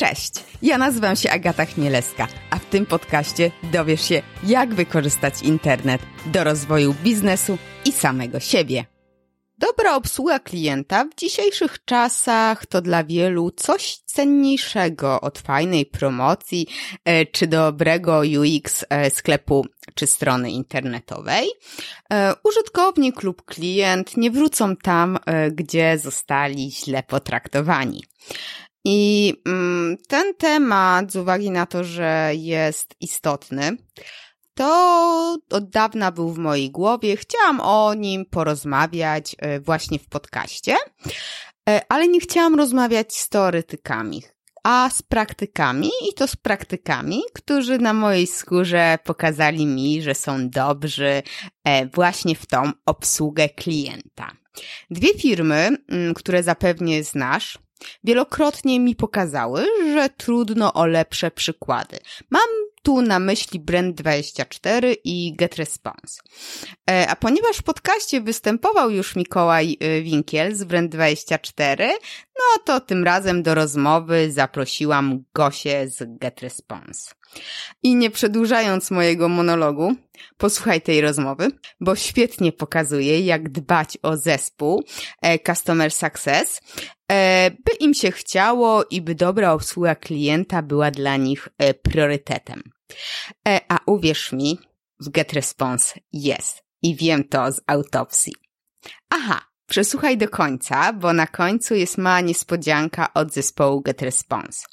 Cześć, ja nazywam się Agata Chmielewska, a w tym podcaście dowiesz się, jak wykorzystać internet do rozwoju biznesu i samego siebie. Dobra obsługa klienta w dzisiejszych czasach to dla wielu coś cenniejszego od fajnej promocji e, czy dobrego UX e, sklepu czy strony internetowej. E, użytkownik lub klient nie wrócą tam, gdzie zostali źle potraktowani. I mm, ten temat, z uwagi na to, że jest istotny, to od dawna był w mojej głowie. Chciałam o nim porozmawiać e, właśnie w podcaście, e, ale nie chciałam rozmawiać z teoretykami, a z praktykami i to z praktykami, którzy na mojej skórze pokazali mi, że są dobrzy e, właśnie w tą obsługę klienta. Dwie firmy, mm, które zapewnie znasz, wielokrotnie mi pokazały, że trudno o lepsze przykłady. Mam tu na myśli Brand24 i GetResponse. E, a ponieważ w podcaście występował już Mikołaj e, Winkiel z Brand24, no to tym razem do rozmowy zaprosiłam Gosię z GetResponse. I nie przedłużając mojego monologu, posłuchaj tej rozmowy, bo świetnie pokazuje, jak dbać o zespół e, Customer Success, e, by im się chciało i by dobra obsługa klienta była dla nich e, priorytetem. A uwierz mi, w GetResponse jest. I wiem to z autopsji. Aha, przesłuchaj do końca, bo na końcu jest mała niespodzianka od zespołu GetResponse.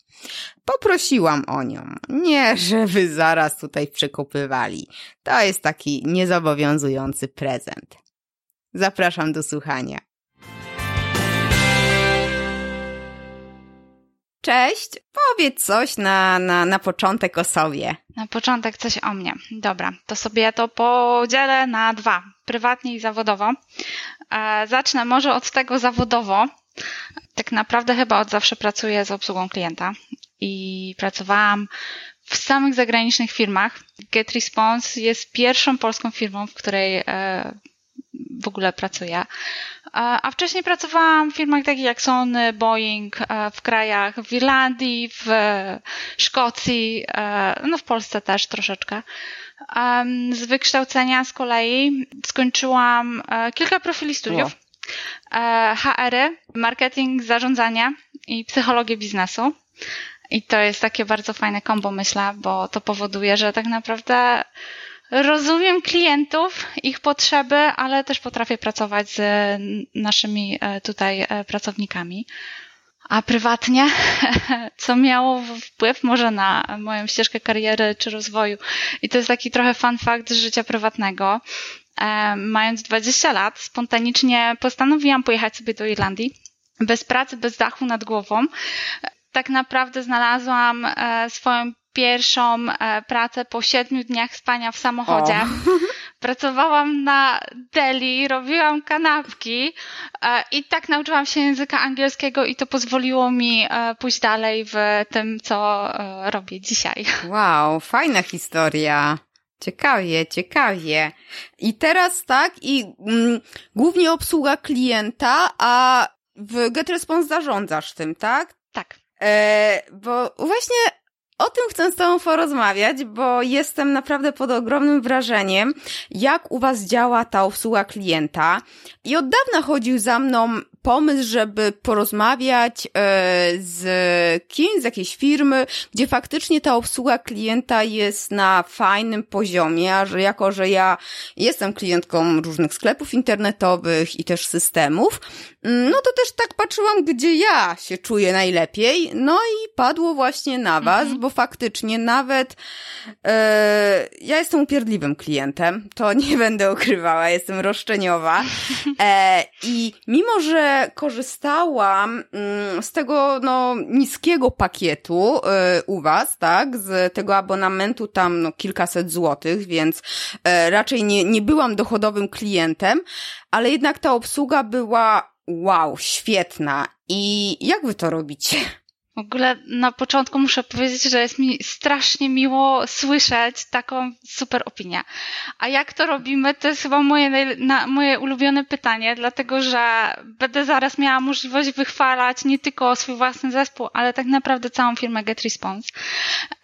Poprosiłam o nią. Nie, żeby zaraz tutaj przekopywali. To jest taki niezobowiązujący prezent. Zapraszam do słuchania. Cześć, powiedz coś na, na, na początek o sobie. Na początek coś o mnie. Dobra, to sobie to podzielę na dwa, prywatnie i zawodowo. E, zacznę może od tego zawodowo. Tak naprawdę chyba od zawsze pracuję z obsługą klienta i pracowałam w samych zagranicznych firmach. GetResponse jest pierwszą polską firmą, w której e, w ogóle pracuję. A wcześniej pracowałam w firmach takich jak Sony, Boeing, e, w krajach w Irlandii, w Szkocji, e, no w Polsce też troszeczkę. Z wykształcenia z kolei skończyłam kilka profili studiów. HR, marketing, zarządzanie i psychologię biznesu. I to jest takie bardzo fajne kombo, myślę, bo to powoduje, że tak naprawdę rozumiem klientów, ich potrzeby, ale też potrafię pracować z naszymi e, tutaj e, pracownikami. A prywatnie, co miało wpływ może na moją ścieżkę kariery czy rozwoju. I to jest taki trochę fun fact z życia prywatnego. E, mając 20 lat, spontanicznie postanowiłam pojechać sobie do Irlandii. Bez pracy, bez dachu nad głową tak naprawdę znalazłam swoją pierwszą e, pracę po siedmiu dniach spania w samochodzie. O. Pracowałam na deli, robiłam kanapki e, i tak nauczyłam się języka angielskiego i to pozwoliło mi pójść dalej w tym, co robię dzisiaj. Wow, fajna historia. Ciekawie, ciekawie. I teraz tak, i mm, głównie obsługa klienta, a w GetResponse zarządzasz tym, tak? Tak. E, bo właśnie o tym chcę z Tobą porozmawiać, bo jestem naprawdę pod ogromnym wrażeniem, jak u Was działa ta obsługa klienta. I od dawna chodził za mną pomysł, żeby porozmawiać e, z kimś z jakiejś firmy, gdzie faktycznie ta obsługa klienta jest na fajnym poziomie, a że jako, że ja jestem klientką różnych sklepów internetowych i też systemów, mm, no to też tak patrzyłam, gdzie ja się czuję najlepiej, no i padło właśnie na was, mhm. bo faktycznie nawet e, ja jestem upierdliwym klientem, to nie będę ukrywała, jestem roszczeniowa e, i mimo, że korzystałam mm, z tego no, niskiego pakietu y, u was, tak, z tego abonamentu tam no, kilkaset złotych, więc e, raczej nie, nie byłam dochodowym klientem, ale jednak ta obsługa była wow, świetna. I jak wy to robicie? W ogóle na początku muszę powiedzieć, że jest mi strasznie miło słyszeć taką super opinię. A jak to robimy, to jest chyba moje, na, moje ulubione pytanie, dlatego że będę zaraz miała możliwość wychwalać nie tylko swój własny zespół, ale tak naprawdę całą firmę GetResponse.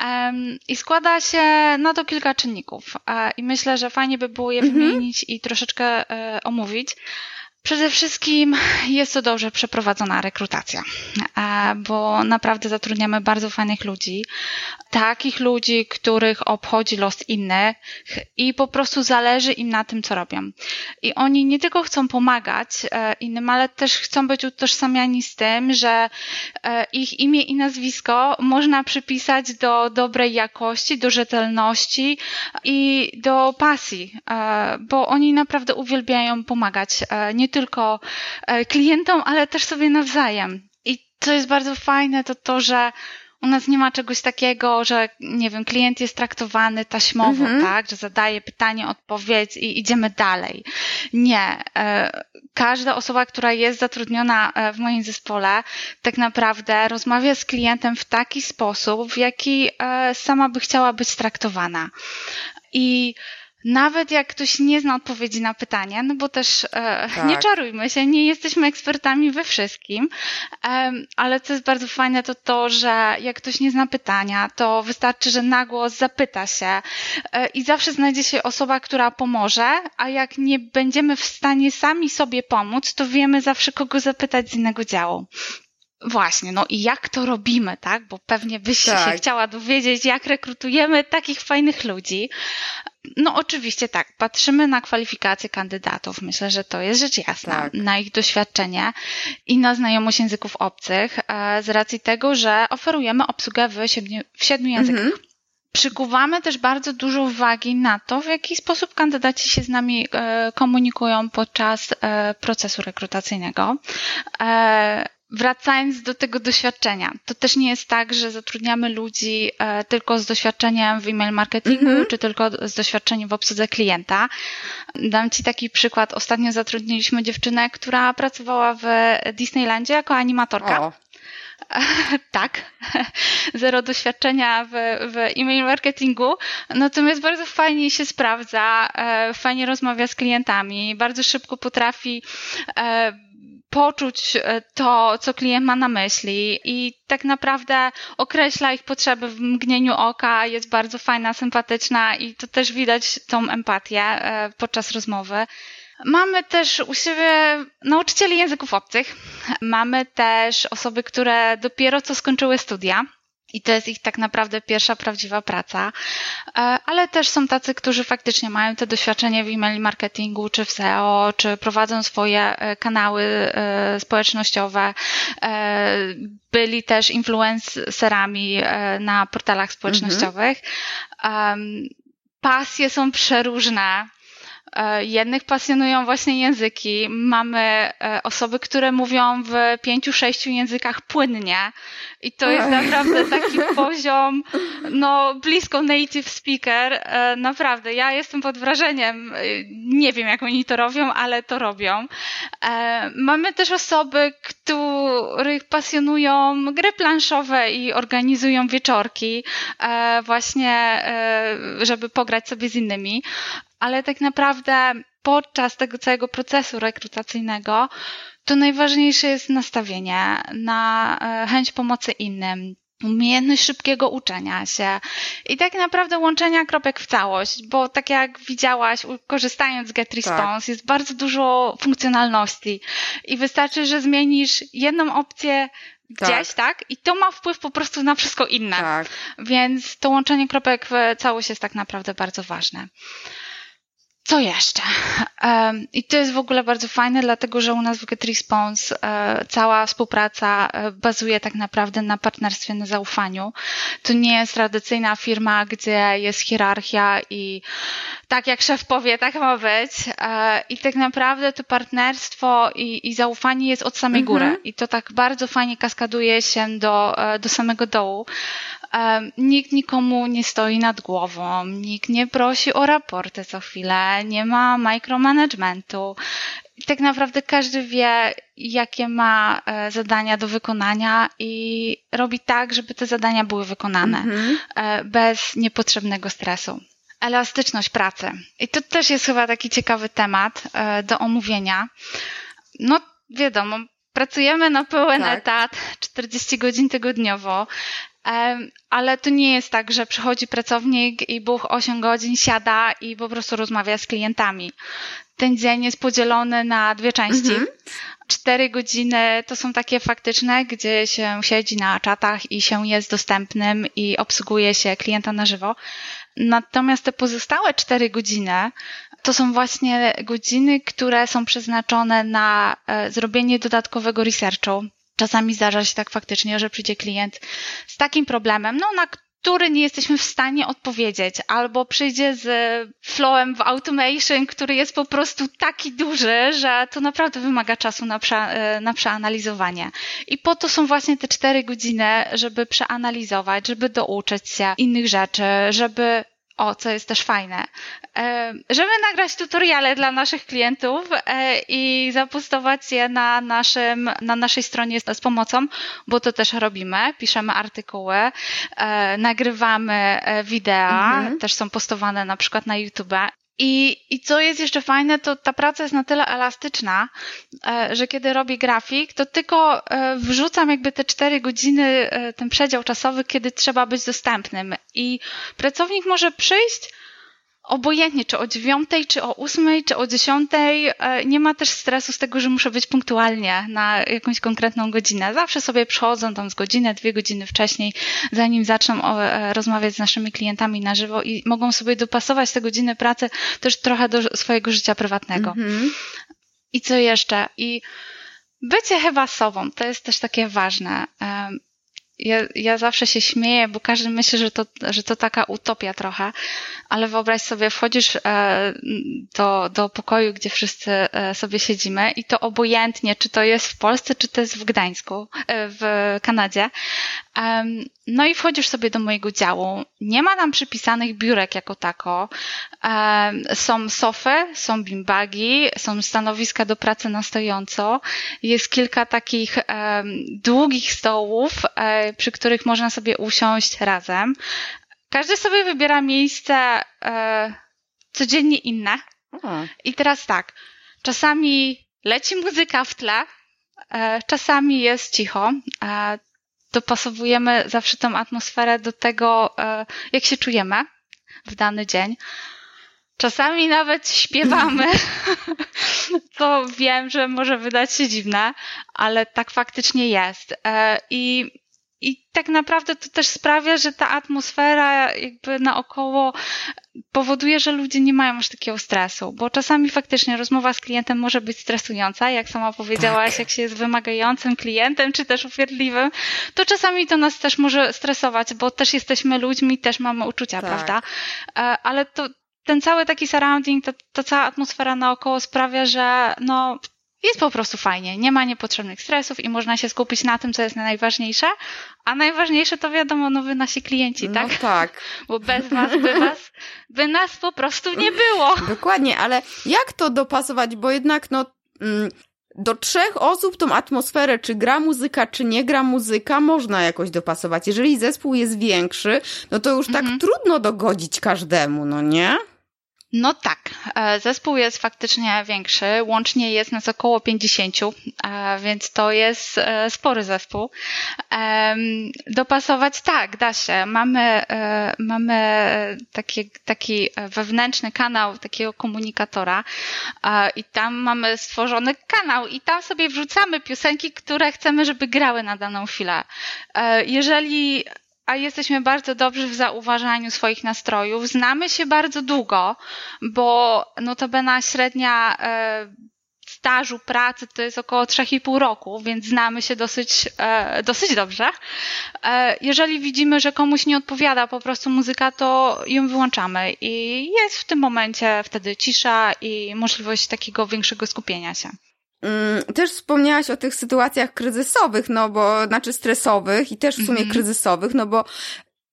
Um, I składa się na to kilka czynników. Um, I myślę, że fajnie by było je mhm. wymienić i troszeczkę um, omówić. Przede wszystkim jest to dobrze przeprowadzona rekrutacja, e, bo naprawdę zatrudniamy bardzo fajnych ludzi, takich ludzi, których obchodzi los innych i po prostu zależy im na tym, co robią. I oni nie tylko chcą pomagać e, innym, ale też chcą być utożsamiani z tym, że e, ich imię i nazwisko można przypisać do dobrej jakości, do rzetelności i do pasji, bo oni naprawdę uwielbiają pomagać nie tylko e, klientom, ale też sobie nawzajem. I co jest bardzo fajne, to to, że u nas nie ma czegoś takiego, że nie wiem, klient jest traktowany taśmowo, mhm. tak, że zadaje pytanie, odpowiedź i idziemy dalej. Nie. E, każda osoba, która jest zatrudniona e, w moim zespole, tak naprawdę rozmawia z klientem w taki sposób, w jaki sama by chciała być traktowana. I nawet jak ktoś nie zna odpowiedzi na pytania, no bo też e, tak. nie czarujmy się, nie jesteśmy ekspertami we wszystkim, ale co jest bardzo fajne, to to, że jak ktoś nie zna pytania, to wystarczy, że na głos zapyta się e, i zawsze znajdzie się osoba, która pomoże, a jak nie będziemy w stanie sami sobie pomóc, to wiemy zawsze, kogo zapytać z innego działu. Właśnie, no i jak to robimy, tak? Bo pewnie byś tak. się chciała dowiedzieć, jak rekrutujemy takich fajnych ludzi. No oczywiście tak, patrzymy na kwalifikacje kandydatów. Myślę, że to jest rzecz jasna. Tak. Na ich doświadczenie i na znajomość języków obcych e, z racji tego, że oferujemy obsługę w siedmiu, w siedmiu językach. Mhm. Przykuwamy też bardzo dużo uwagi na to, w jaki sposób kandydaci się z nami e, komunikują podczas e, procesu rekrutacyjnego. Wracając do tego doświadczenia, to też nie jest tak, że zatrudniamy ludzi e, tylko z doświadczeniem w e-mail marketingu, mm -hmm. czy tylko z doświadczeniem w obsłudze klienta. Dam Ci taki przykład. Ostatnio zatrudniliśmy dziewczynę, która pracowała w Disneylandzie jako animatorka. O. tak, zero doświadczenia w, w e-mail marketingu, natomiast bardzo fajnie się sprawdza, e, fajnie rozmawia z klientami, bardzo szybko potrafi poczuć e, to, co klient ma na myśli i tak naprawdę określa ich potrzeby w mgnieniu oka, jest bardzo fajna, sympatyczna i to też widać tą empatię e, podczas rozmowy. Mamy też u siebie nauczycieli języków obcych. Mamy też osoby, które dopiero co skończyły studia i to jest ich tak naprawdę pierwsza prawdziwa praca. E, ale też są tacy, którzy faktycznie mają te doświadczenie w e-mail marketingu, czy w SEO, czy prowadzą swoje e, kanały e, społecznościowe. Byli też influencerami na portalach społecznościowych. Mhm. Pasje są przeróżne. Jednych pasjonują właśnie języki. Mamy osoby, które mówią w pięciu, sześciu językach płynnie i to jest naprawdę taki poziom, no blisko native speaker. E, naprawdę, ja jestem pod wrażeniem. E, nie wiem, jak oni to robią, ale to robią. E, mamy też osoby, których pasjonują gry planszowe i organizują wieczorki, właśnie, żeby pograć sobie z innymi. Ale tak naprawdę podczas tego całego procesu rekrutacyjnego to najważniejsze jest nastawienie na e, chęć pomocy innym, umiejętność szybkiego uczenia się i tak naprawdę łączenia kropek w całość, bo tak jak widziałaś, korzystając z GetResponse, tak. jest bardzo dużo funkcjonalności i wystarczy, że zmienisz jedną opcję gdzieś, tak. tak? I to ma wpływ po prostu na wszystko inne. Tak. Więc to łączenie kropek w całość jest tak naprawdę bardzo ważne. Co jeszcze? I to jest w ogóle bardzo fajne, dlatego że u nas w GetResponse cała współpraca e, bazuje tak naprawdę na partnerstwie, na zaufaniu. To nie jest tradycyjna firma, gdzie jest hierarchia i tak jak szef powie, tak ma być. E, I tak naprawdę to partnerstwo i, i zaufanie jest od samej góry. Mhm. I to tak bardzo fajnie kaskaduje się do, e, do samego dołu nikt nikomu nie stoi nad głową, nikt nie prosi o raporty co chwilę, nie ma micromanagementu tak naprawdę każdy wie, jakie ma e, zadania do wykonania i robi tak, żeby te zadania były wykonane mhm. E, bez niepotrzebnego stresu. Elastyczność pracy. I to też jest chyba taki ciekawy temat e, do omówienia. No, wiadomo, pracujemy na pełen tak. etat, 40 godzin tygodniowo, ale to nie jest tak, że przychodzi pracownik i buch 8 godzin siada i po prostu rozmawia z klientami. Ten dzień jest podzielony na dwie części. Mhm. Cztery godziny to są takie faktyczne, gdzie się siedzi na czatach i się jest dostępnym i obsługuje się klienta na żywo. Natomiast te pozostałe cztery godziny to są właśnie godziny, które są przeznaczone na e, zrobienie dodatkowego researchu. Czasami zdarza się tak faktycznie, że przyjdzie klient z takim problemem, no na który nie jesteśmy w stanie odpowiedzieć, albo przyjdzie z flowem w automation, który jest po prostu taki duży, że to naprawdę wymaga czasu na, prze, e, na przeanalizowanie. I po to są właśnie te cztery godziny, żeby przeanalizować, żeby douczyć się innych rzeczy, żeby o, co jest też fajne, e, żeby nagrać tutoriale dla naszych klientów e, i zapostować je na, naszym, na naszej stronie z pomocą, bo to też robimy. Piszemy artykuły, e, nagrywamy wideo, mhm. też są postowane na przykład na YouTube i, I co jest jeszcze fajne, to ta praca jest na tyle elastyczna, e, że kiedy robię grafik, to tylko e, wrzucam jakby te cztery godziny, e, ten przedział czasowy, kiedy trzeba być dostępnym. I pracownik może przyjść, obojętnie, czy o dziewiątej, czy o ósmej, czy o dziesiątej, e, nie ma też stresu z tego, że muszę być punktualnie na jakąś konkretną godzinę. Zawsze sobie przychodzą tam z godzinę, dwie godziny wcześniej, zanim zaczną e, rozmawiać z naszymi klientami na żywo i mogą sobie dopasować te godziny pracy też trochę do swojego życia prywatnego. Mhm. I co jeszcze? I bycie chyba sobą, to jest też takie ważne ja, ja zawsze się śmieję, bo każdy myśli, że to, że to taka utopia trochę, ale wyobraź sobie, wchodzisz e, do, do pokoju, gdzie wszyscy e, sobie siedzimy i to obojętnie, czy to jest w Polsce, czy to jest w Gdańsku, e, w Kanadzie. No i wchodzisz sobie do mojego działu. Nie ma tam przypisanych biurek jako tako. Są sofy, są bimbagi, są stanowiska do pracy na stojąco. Jest kilka takich długich stołów, przy których można sobie usiąść razem. Każdy sobie wybiera miejsce e, codziennie inne. I teraz tak, czasami leci muzyka w tle, e, czasami jest cicho. E, dopasowujemy zawsze tą atmosferę do tego, jak się czujemy w dany dzień. Czasami nawet śpiewamy, co wiem, że może wydać się dziwne, ale tak faktycznie jest. I i tak naprawdę to też sprawia, że ta atmosfera jakby naokoło powoduje, że ludzie nie mają aż takiego stresu, bo czasami faktycznie rozmowa z klientem może być stresująca, jak sama powiedziałaś, tak. jak się jest wymagającym klientem, czy też upierdliwym, to czasami to nas też może stresować, bo też jesteśmy ludźmi, też mamy uczucia, tak. prawda? E, ale to ten cały taki surrounding, ta, ta cała atmosfera naokoło sprawia, że no jest po prostu fajnie, nie ma niepotrzebnych stresów i można się skupić na tym, co jest najważniejsze, a najważniejsze to wiadomo, no wy nasi klienci, tak? No tak. Bo bez nas by, was, by nas po prostu nie było. Dokładnie, ale jak to dopasować, bo jednak no... Mm, do trzech osób tą atmosferę, czy gra muzyka, czy nie gra muzyka, można jakoś dopasować. Jeżeli zespół jest większy, no to już tak mhm. trudno dogodzić każdemu, no nie? No tak, e, zespół jest faktycznie większy, łącznie jest nas około 50, e, więc to jest e, spory zespół. Dopasować tak, da się. Mamy, mamy taki, taki wewnętrzny kanał takiego komunikatora i tam mamy stworzony kanał i tam sobie wrzucamy piosenki, które chcemy, żeby grały na daną chwilę. Jeżeli a jesteśmy bardzo dobrzy w zauważaniu swoich nastrojów. Znamy się bardzo długo, bo notabene średnia e, stażu pracy to jest około 3,5 roku, więc znamy się dosyć, e, dosyć dobrze. E, jeżeli widzimy, że komuś nie odpowiada po prostu muzyka, to ją wyłączamy i jest w tym momencie wtedy cisza i możliwość takiego większego skupienia się. Mm, też wspomniałaś o tych sytuacjach kryzysowych, no bo, znaczy stresowych i też w sumie mm -hmm. kryzysowych, no bo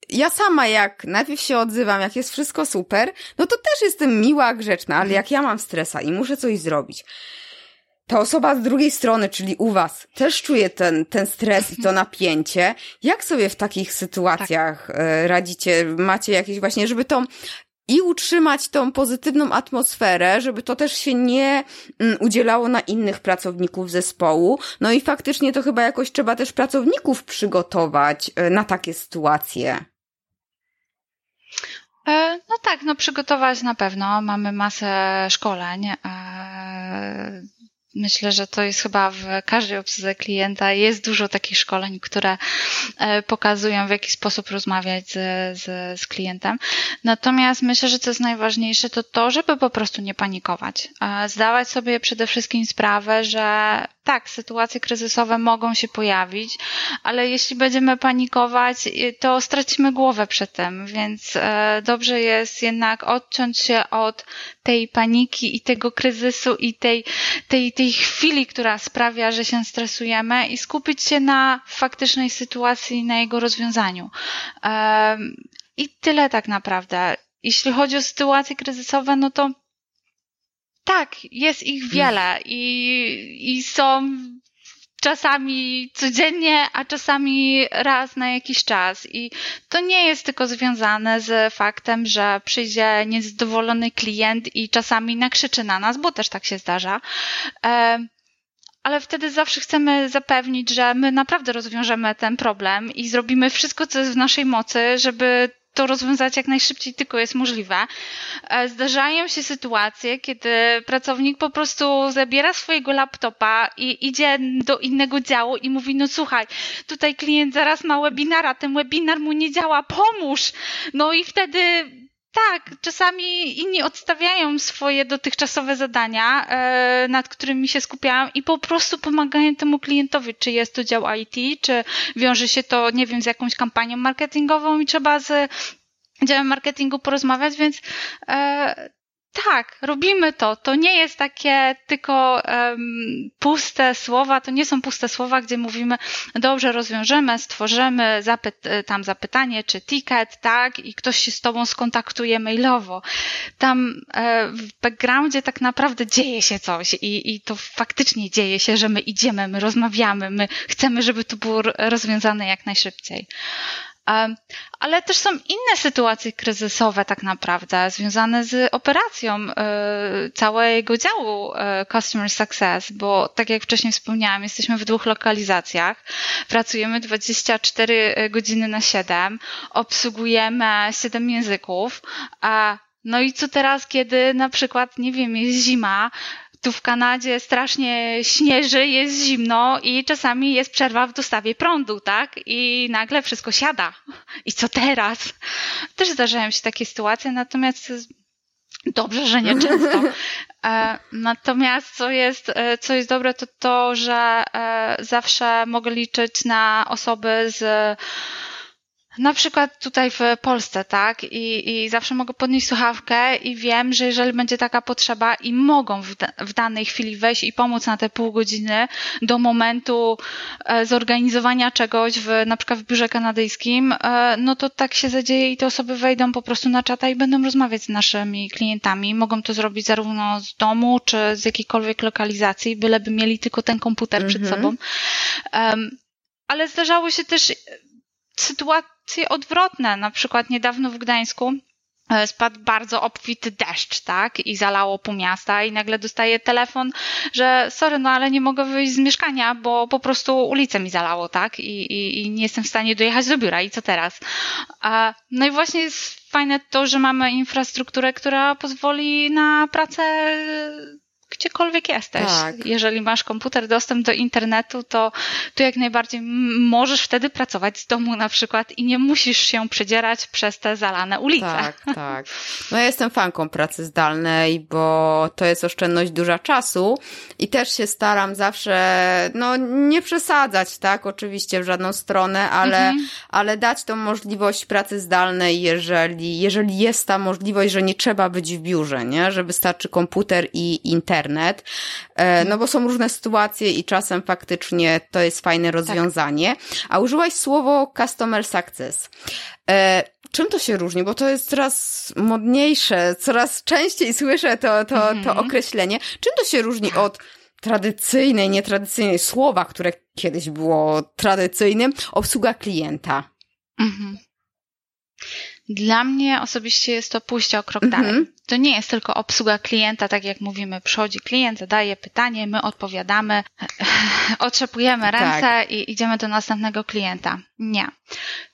ja sama jak najpierw się odzywam, jak jest wszystko super, no to też jestem miła, grzeczna, ale jak ja mam stresa i muszę coś zrobić, ta osoba z drugiej strony, czyli u was, też czuje ten, ten stres i to napięcie. Jak sobie w takich sytuacjach tak. radzicie? Macie jakieś właśnie, żeby to i utrzymać tą pozytywną atmosferę, żeby to też się nie mm, udzielało na innych pracowników zespołu. No i faktycznie to chyba jakoś trzeba też pracowników przygotować e, na takie sytuacje. E, no tak, no przygotować na pewno. Mamy masę szkoleń Myślę, że to jest chyba w każdej obsłudze klienta. Jest dużo takich szkoleń, które e, pokazują, w jaki sposób rozmawiać z, z, z klientem. Natomiast myślę, że co jest najważniejsze, to to, żeby po prostu nie panikować. Zdawać sobie przede wszystkim sprawę, że tak, sytuacje kryzysowe mogą się pojawić, ale jeśli będziemy panikować, to stracimy głowę przed tym, więc e, dobrze jest jednak odciąć się od tej paniki i tego kryzysu i tej, tej, tej chwili, która sprawia, że się stresujemy i skupić się na faktycznej sytuacji, na jego rozwiązaniu. I tyle tak naprawdę. Jeśli chodzi o sytuacje kryzysowe, no to tak, jest ich wiele i, i są czasami codziennie, a czasami raz na jakiś czas. I to nie jest tylko związane z faktem, że przyjdzie niezadowolony klient i czasami nakrzyczy na nas, bo też tak się zdarza. Ale wtedy zawsze chcemy zapewnić, że my naprawdę rozwiążemy ten problem i zrobimy wszystko, co jest w naszej mocy, żeby to rozwiązać jak najszybciej tylko jest możliwe. E, zdarzają się sytuacje, kiedy pracownik po prostu zabiera swojego laptopa i idzie do innego działu i mówi, no słuchaj, tutaj klient zaraz ma webinara, ten webinar mu nie działa, pomóż! No i wtedy tak, czasami inni odstawiają swoje dotychczasowe zadania, e, nad którymi się skupiałam i po prostu pomagają temu klientowi, czy jest to dział IT, czy wiąże się to, nie wiem, z jakąś kampanią marketingową i trzeba z działem marketingu porozmawiać, więc e, tak, robimy to. To nie jest takie tylko um, puste słowa, to nie są puste słowa, gdzie mówimy, dobrze, rozwiążemy, stworzymy zapyt, tam zapytanie czy ticket, tak, i ktoś się z tobą skontaktuje mailowo. Tam e, w backgroundzie tak naprawdę dzieje się coś i, i to faktycznie dzieje się, że my idziemy, my rozmawiamy, my chcemy, żeby to było rozwiązane jak najszybciej. Ale też są inne sytuacje kryzysowe, tak naprawdę, związane z operacją e, całego działu e, Customer Success, bo tak jak wcześniej wspomniałam, jesteśmy w dwóch lokalizacjach, pracujemy 24 godziny na 7, obsługujemy 7 języków, no i co teraz, kiedy na przykład, nie wiem, jest zima, tu w Kanadzie strasznie śnieży, jest zimno i czasami jest przerwa w dostawie prądu, tak? I nagle wszystko siada. I co teraz? Też zdarzają się takie sytuacje, natomiast dobrze, że nie często. E, natomiast co jest, e, co jest dobre, to to, że e, zawsze mogę liczyć na osoby z na przykład tutaj w Polsce, tak? I, I zawsze mogę podnieść słuchawkę i wiem, że jeżeli będzie taka potrzeba i mogą w, w danej chwili wejść i pomóc na te pół godziny do momentu e, zorganizowania czegoś w, na przykład w biurze kanadyjskim, e, no to tak się zadzieje i te osoby wejdą po prostu na czata i będą rozmawiać z naszymi klientami. Mogą to zrobić zarówno z domu, czy z jakiejkolwiek lokalizacji, byleby mieli tylko ten komputer przed mhm. sobą. Um, ale zdarzało się też sytuacje odwrotne. Na przykład niedawno w Gdańsku e, spadł bardzo obfity deszcz, tak? I zalało pół miasta i nagle dostaję telefon, że sorry, no ale nie mogę wyjść z mieszkania, bo po prostu ulicę mi zalało, tak? I, i, i nie jestem w stanie dojechać do biura i co teraz? No i właśnie jest fajne to, że mamy infrastrukturę, która pozwoli na pracę gdziekolwiek jesteś. Tak. Jeżeli masz komputer, dostęp do internetu, to, to jak najbardziej możesz wtedy pracować z domu na przykład i nie musisz się przedzierać przez te zalane ulice. Tak, tak. No ja jestem fanką pracy zdalnej, bo to jest oszczędność duża czasu i też się staram zawsze, no nie przesadzać, tak, oczywiście w żadną stronę, ale, mhm. ale dać tą możliwość pracy zdalnej, jeżeli, jeżeli jest ta możliwość, że nie trzeba być w biurze, nie, że wystarczy komputer i internet internet, e, no bo są różne sytuacje i czasem faktycznie to jest fajne rozwiązanie. Tak. A użyłaś słowo customer success. E, czym to się różni? Bo to jest coraz modniejsze, coraz częściej słyszę to, to, to mhm. określenie. Czym to się różni od tradycyjnej, nietradycyjnej słowa, które kiedyś było tradycyjnym, obsługa klienta. Mhm. Dla mnie osobiście jest to pójście o krok mhm. dalej. To nie jest tylko obsługa klienta, tak jak mówimy, przychodzi klient, zadaje pytanie, my odpowiadamy, otrzepujemy ręce tak. i idziemy do następnego klienta. Nie.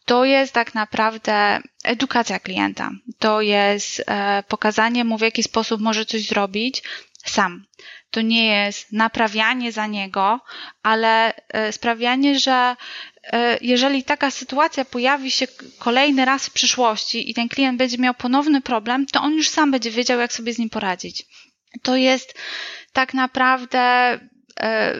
To jest tak naprawdę edukacja klienta. To jest e, pokazanie mu, w jaki sposób może coś zrobić sam. To nie jest naprawianie za niego, ale e, sprawianie, że jeżeli taka sytuacja pojawi się kolejny raz w przyszłości i ten klient będzie miał ponowny problem, to on już sam będzie wiedział, jak sobie z nim poradzić. To jest tak naprawdę e,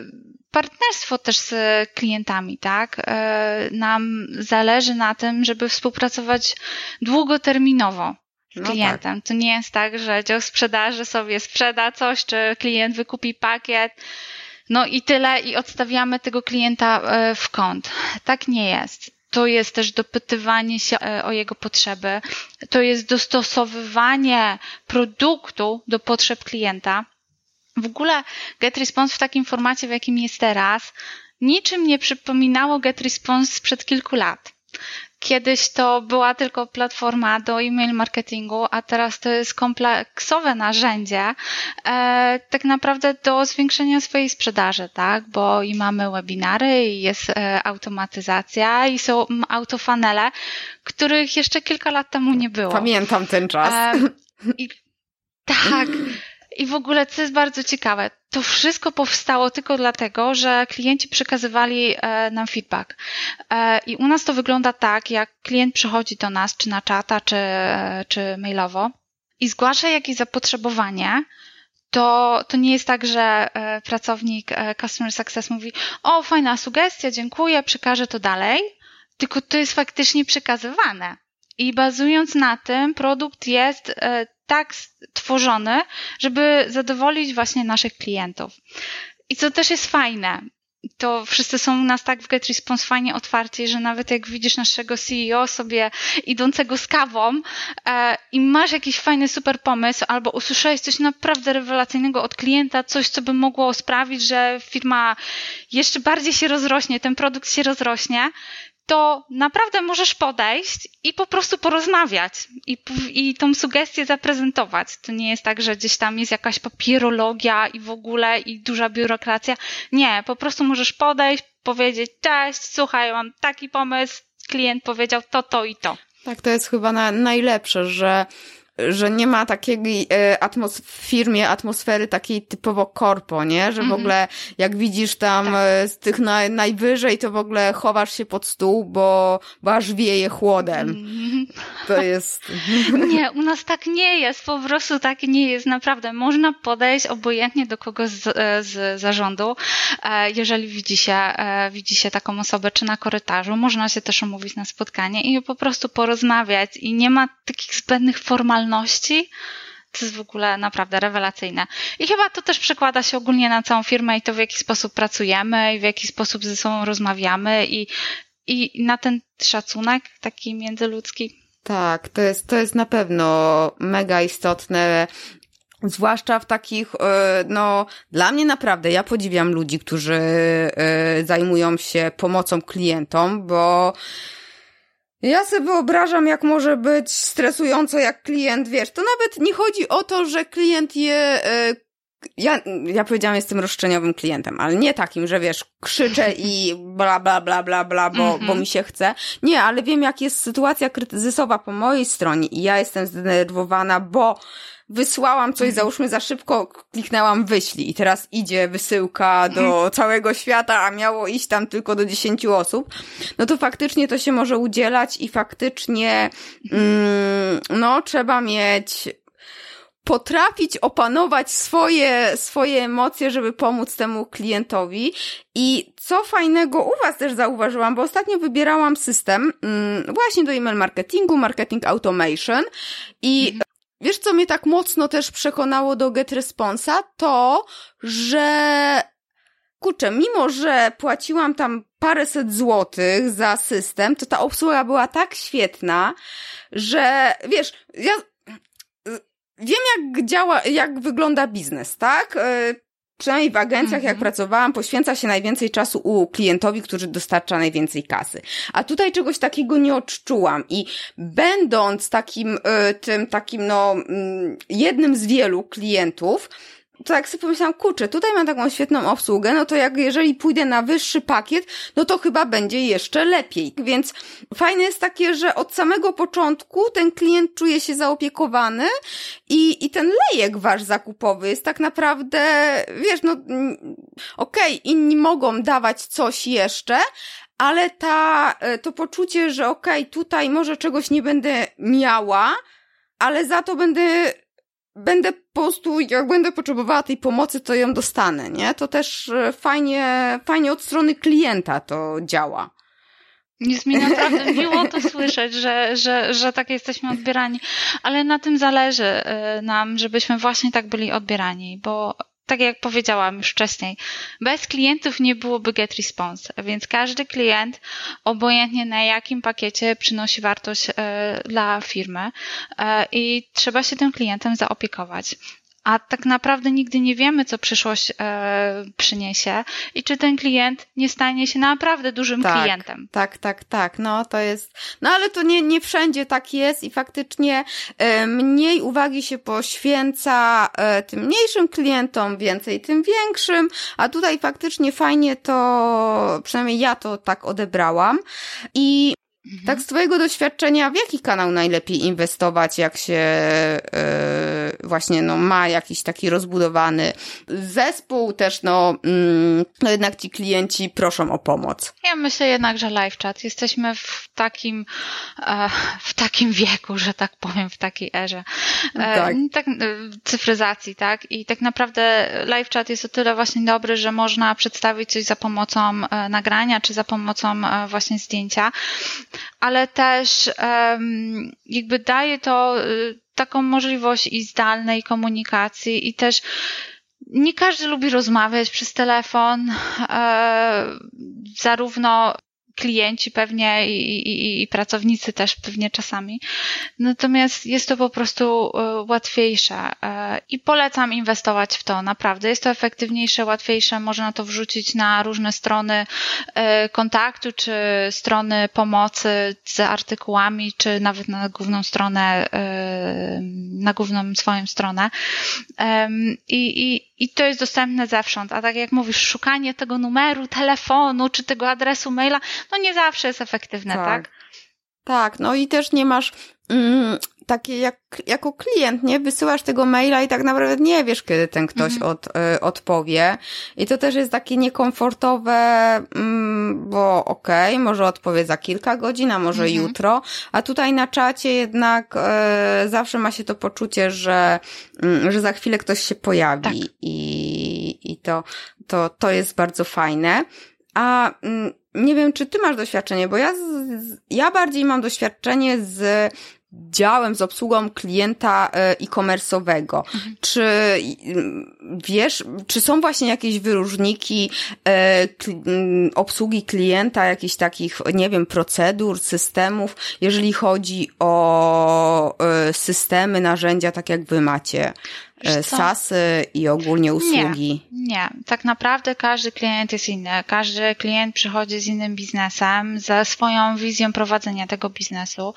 partnerstwo też z klientami, tak? E, nam zależy na tym, żeby współpracować długoterminowo z no klientem. Tak. To nie jest tak, że dział sprzedaży sobie sprzeda coś, czy klient wykupi pakiet, no i tyle, i odstawiamy tego klienta e, w kąt. Tak nie jest. To jest też dopytywanie się e, o jego potrzeby, to jest dostosowywanie produktu do potrzeb klienta. W ogóle GetResponse w takim formacie, w jakim jest teraz, niczym nie przypominało GetResponse sprzed kilku lat. Kiedyś to była tylko platforma do e-mail marketingu, a teraz to jest kompleksowe narzędzie e, tak naprawdę do zwiększenia swojej sprzedaży, tak? Bo i mamy webinary, i jest e, automatyzacja, i są autofanele, których jeszcze kilka lat temu nie było. Pamiętam ten czas. E, i, tak. I w ogóle, co jest bardzo ciekawe, to wszystko powstało tylko dlatego, że klienci przekazywali e, nam feedback. E, I u nas to wygląda tak, jak klient przychodzi do nas, czy na czata, czy, czy mailowo i zgłasza jakieś zapotrzebowanie, to, to nie jest tak, że e, pracownik Customer Success mówi: O, fajna sugestia, dziękuję, przekażę to dalej, tylko to jest faktycznie przekazywane. I bazując na tym, produkt jest tak tworzony, żeby zadowolić właśnie naszych klientów. I co też jest fajne, to wszyscy są u nas tak w GetResponse fajnie otwarci, że nawet jak widzisz naszego CEO sobie idącego z kawą e, i masz jakiś fajny super pomysł albo usłyszałeś coś naprawdę rewelacyjnego od klienta, coś co by mogło sprawić, że firma jeszcze bardziej się rozrośnie, ten produkt się rozrośnie, to naprawdę możesz podejść i po prostu porozmawiać i, i tą sugestię zaprezentować. To nie jest tak, że gdzieś tam jest jakaś papierologia i w ogóle i duża biurokracja. Nie, po prostu możesz podejść, powiedzieć cześć, słuchaj, mam taki pomysł, klient powiedział to, to i to. Tak, to jest chyba na, najlepsze, że że nie ma takiej e, atmos w firmie atmosfery takiej typowo korpo, nie? Że w mhm. ogóle jak widzisz tam tak. E, z tych na, najwyżej, to w ogóle chowasz się pod stół, bo, bo aż wieje chłodem. Mhm. To jest... Nie, u nas tak nie jest, po prostu tak nie jest, naprawdę. Można podejść obojętnie do kogoś z, e, z zarządu, jeżeli widzi się, widzi się taką osobę, czy na korytarzu, można się też umówić na spotkanie i po prostu porozmawiać i nie ma takich zbędnych formalności mentalności, to jest w ogóle naprawdę rewelacyjne. I chyba to też przekłada się ogólnie na całą firmę i to, w jaki sposób pracujemy i w jaki sposób ze sobą rozmawiamy i, i na ten szacunek taki międzyludzki. Tak, to jest, to jest na pewno mega istotne. Zwłaszcza w takich, e, no, dla mnie naprawdę, ja podziwiam ludzi, którzy e, zajmują się pomocą klientom, bo ja sobie wyobrażam, jak może być stresująco, jak klient, wiesz, to nawet nie chodzi o to, że klient je, e, ja, ja powiedziałam, jestem roszczeniowym klientem, ale nie takim, że wiesz, krzyczę i bla, bla, bla, bla, bla, bo, mm -hmm. bo mi się chce. Nie, ale wiem, jak jest sytuacja kryzysowa po mojej stronie i ja jestem zdenerwowana, bo wysłałam coś, mhm. załóżmy za szybko, kliknęłam wyślij i teraz idzie wysyłka do mhm. całego świata, a miało iść tam tylko do 10 osób, no to faktycznie to się może udzielać i faktycznie, mm, no, trzeba mieć potrafić opanować swoje, swoje emocje, żeby pomóc temu klientowi. I co fajnego u Was też zauważyłam, bo ostatnio wybierałam system mm, właśnie do email marketingu, marketing automation i mhm. Wiesz, co mnie tak mocno też przekonało do GetResponsa? To, że kurczę, mimo że płaciłam tam paręset złotych za system, to ta obsługa była tak świetna, że wiesz, ja wiem jak działa, jak wygląda biznes, tak? Przynajmniej w agencjach, jak mhm. pracowałam, poświęca się najwięcej czasu u klientowi, który dostarcza najwięcej kasy. A tutaj czegoś takiego nie odczułam i będąc takim, y, tym takim, no, mm, jednym z wielu klientów, to jak sobie pomyślałam, kurczę, tutaj mam taką świetną obsługę, no to jak jeżeli pójdę na wyższy pakiet, no to chyba będzie jeszcze lepiej. Więc fajne jest takie, że od samego początku ten klient czuje się zaopiekowany i, i ten lejek wasz zakupowy jest tak naprawdę, wiesz, no okej, okay, inni mogą dawać coś jeszcze, ale ta, e, to poczucie, że okej, okay, tutaj może czegoś nie będę miała, ale za to będę będę po prostu, jak będę potrzebowała tej pomocy, to ją dostanę, nie? To też e, fajnie, fajnie od strony klienta to działa. Jest mi naprawdę miło to słyszeć, że, że, że tak jesteśmy odbierani, ale na tym zależy e, nam, żebyśmy właśnie tak byli odbierani, bo tak jak powiedziałam już wcześniej, bez klientów nie byłoby Get Response, więc każdy klient, obojętnie na jakim pakiecie, przynosi wartość e, dla firmy e, i trzeba się tym klientem zaopiekować a tak naprawdę nigdy nie wiemy, co przyszłość e, przyniesie i czy ten klient nie stanie się naprawdę dużym tak, klientem. Tak, tak, tak. No to jest. No ale to nie, nie wszędzie tak jest i faktycznie e, mniej uwagi się poświęca e, tym mniejszym klientom, więcej tym większym, a tutaj faktycznie fajnie to, przynajmniej ja to tak odebrałam. I Mhm. Tak z Twojego doświadczenia, w jaki kanał najlepiej inwestować, jak się yy, właśnie no, ma jakiś taki rozbudowany zespół, też no, yy, no jednak ci klienci proszą o pomoc? Ja myślę jednak, że live chat. Jesteśmy w takim, e, w takim wieku, że tak powiem, w takiej erze. E, tak. tak. Cyfryzacji, tak? I tak naprawdę live chat jest o tyle właśnie dobry, że można przedstawić coś za pomocą e, nagrania, czy za pomocą właśnie zdjęcia ale też jakby daje to y, taką możliwość i zdalnej komunikacji i też nie każdy lubi rozmawiać przez telefon, e, zarówno klienci pewnie i, i, i, pracownicy też pewnie czasami. Natomiast jest to po prostu e, łatwiejsze e, i polecam inwestować w to, naprawdę. Jest to efektywniejsze, łatwiejsze, można to wrzucić na różne strony e, kontaktu, czy strony pomocy z artykułami, czy nawet na główną stronę, na główną swoją stronę. I, i, i to jest dostępne zewsząd. A tak jak mówisz, szukanie tego numeru telefonu, czy tego adresu maila, no nie zawsze jest efektywne, tak? Tak, tak no i też nie masz mm, takie jak jako klient, nie? Wysyłasz tego maila i tak naprawdę nie wiesz, kiedy ten ktoś mhm. od, y, odpowie. I to też jest takie niekomfortowe, mm, bo okej, okay, może odpowie za kilka godzin, a może mhm. jutro, a tutaj na czacie jednak y, zawsze ma się to poczucie, że, y, że za chwilę ktoś się pojawi tak. i, i to, to, to jest bardzo fajne. A mm, nie wiem, czy ty masz doświadczenie, bo ja, z, ja bardziej mam doświadczenie z działem, z obsługą klienta e, e-commerce'owego. Mhm. Czy wiesz, czy są właśnie jakieś wyróżniki e, obsługi klienta, jakichś takich, nie wiem, procedur, systemów, jeżeli chodzi o e, systemy, narzędzia, tak jak wy macie? SASy i ogólnie usługi? Nie, nie. Tak naprawdę każdy klient jest inny. Każdy klient przychodzi z innym biznesem, ze swoją wizją prowadzenia tego biznesu.